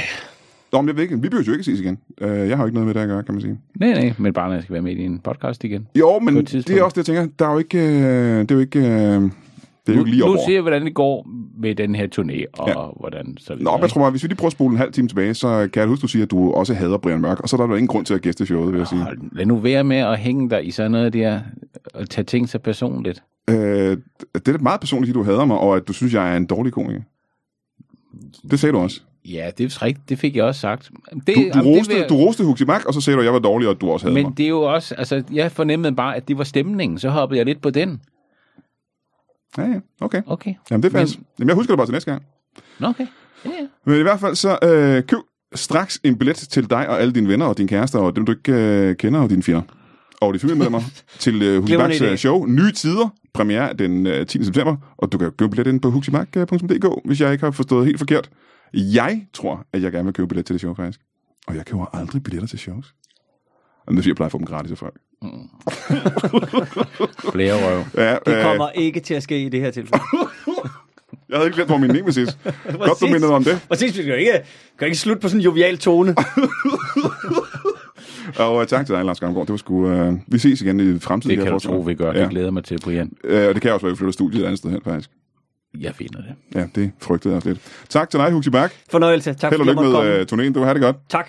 Nå, men jeg ved ikke, vi behøver jo ikke ses igen. Øh, jeg har jo ikke noget med det at gøre, kan man sige. Nej, nej, men bare når jeg skal være med i en podcast igen. Jo, men det er også det, jeg tænker. Der er jo ikke... Øh, det er jo ikke... Øh, det er jo Nu, ikke lige op nu over. ser jeg, hvordan det går med den her turné, og Ja. hvordan så Nå, men jeg tror bare, hvis vi lige prøver at spole en halv time tilbage, så kan jeg huske, du siger, at du også hader Brian Mørk, og så er der jo ingen grund til at gæste showet, vil jeg sige. Lad nu være med at hænge dig i sådan noget der, og tage ting så personligt. Øh, det er meget personligt, at du hader mig, og at du synes, jeg er en dårlig komiker. Det sagde du også. Ja, det er rigtigt. Det fik jeg også sagt. Det, Du, du, det roste, vil jeg- du roste Huxi Mack, og så sagde du, at jeg var dårlig, og at du også havde Men mig. det er jo også, altså, jeg fornemmede bare, at det var stemningen. Så hoppede jeg lidt på den. Ja, ja, okay. Okay. Jamen, det er fast. Jamen, jeg husker det bare til næste gang. Okay. Ja, ja. Men i hvert fald så øh, køb straks en billet til dig og alle dine venner og din kæreste og dem, du ikke øh, kender og dine fjender. Og de familiemedlemmer til uh, Huxi Glimrende Baks idé. øh, show. Nye tider, premiere den uh, 10. september, og du kan købe billet ind på huxibak.dk, hvis jeg ikke har forstået helt forkert. Jeg tror, at jeg gerne vil købe billet til det show, faktisk. Og jeg køber aldrig billetter til shows. Og det er fordi, jeg plejer at få dem gratis af folk. Flere røv. Ja, Det øh, kommer ikke til at ske i det her tilfælde. jeg havde ikke glemt, hvor min name sidst. Godt, du mindede om det. Præcis, vi kan jo ikke, kan ikke slutte på sådan en jovial tone. Og uh, tak til dig, Lars Gamgaard. Det var sgu... Uh, vi ses igen i fremtiden. Det jeg kan du tro, vi gør. Ja. Det glæder mig til, Brian. Uh, og det kan også være, at vi flytter studiet et andet sted hen, faktisk. Jeg finder det. Ja, det frygtede jeg også lidt. Tak til dig, Huxi Bak. Fornøjelse. Tak Held og lykke med uh, turnéen. Du har det godt. Tak.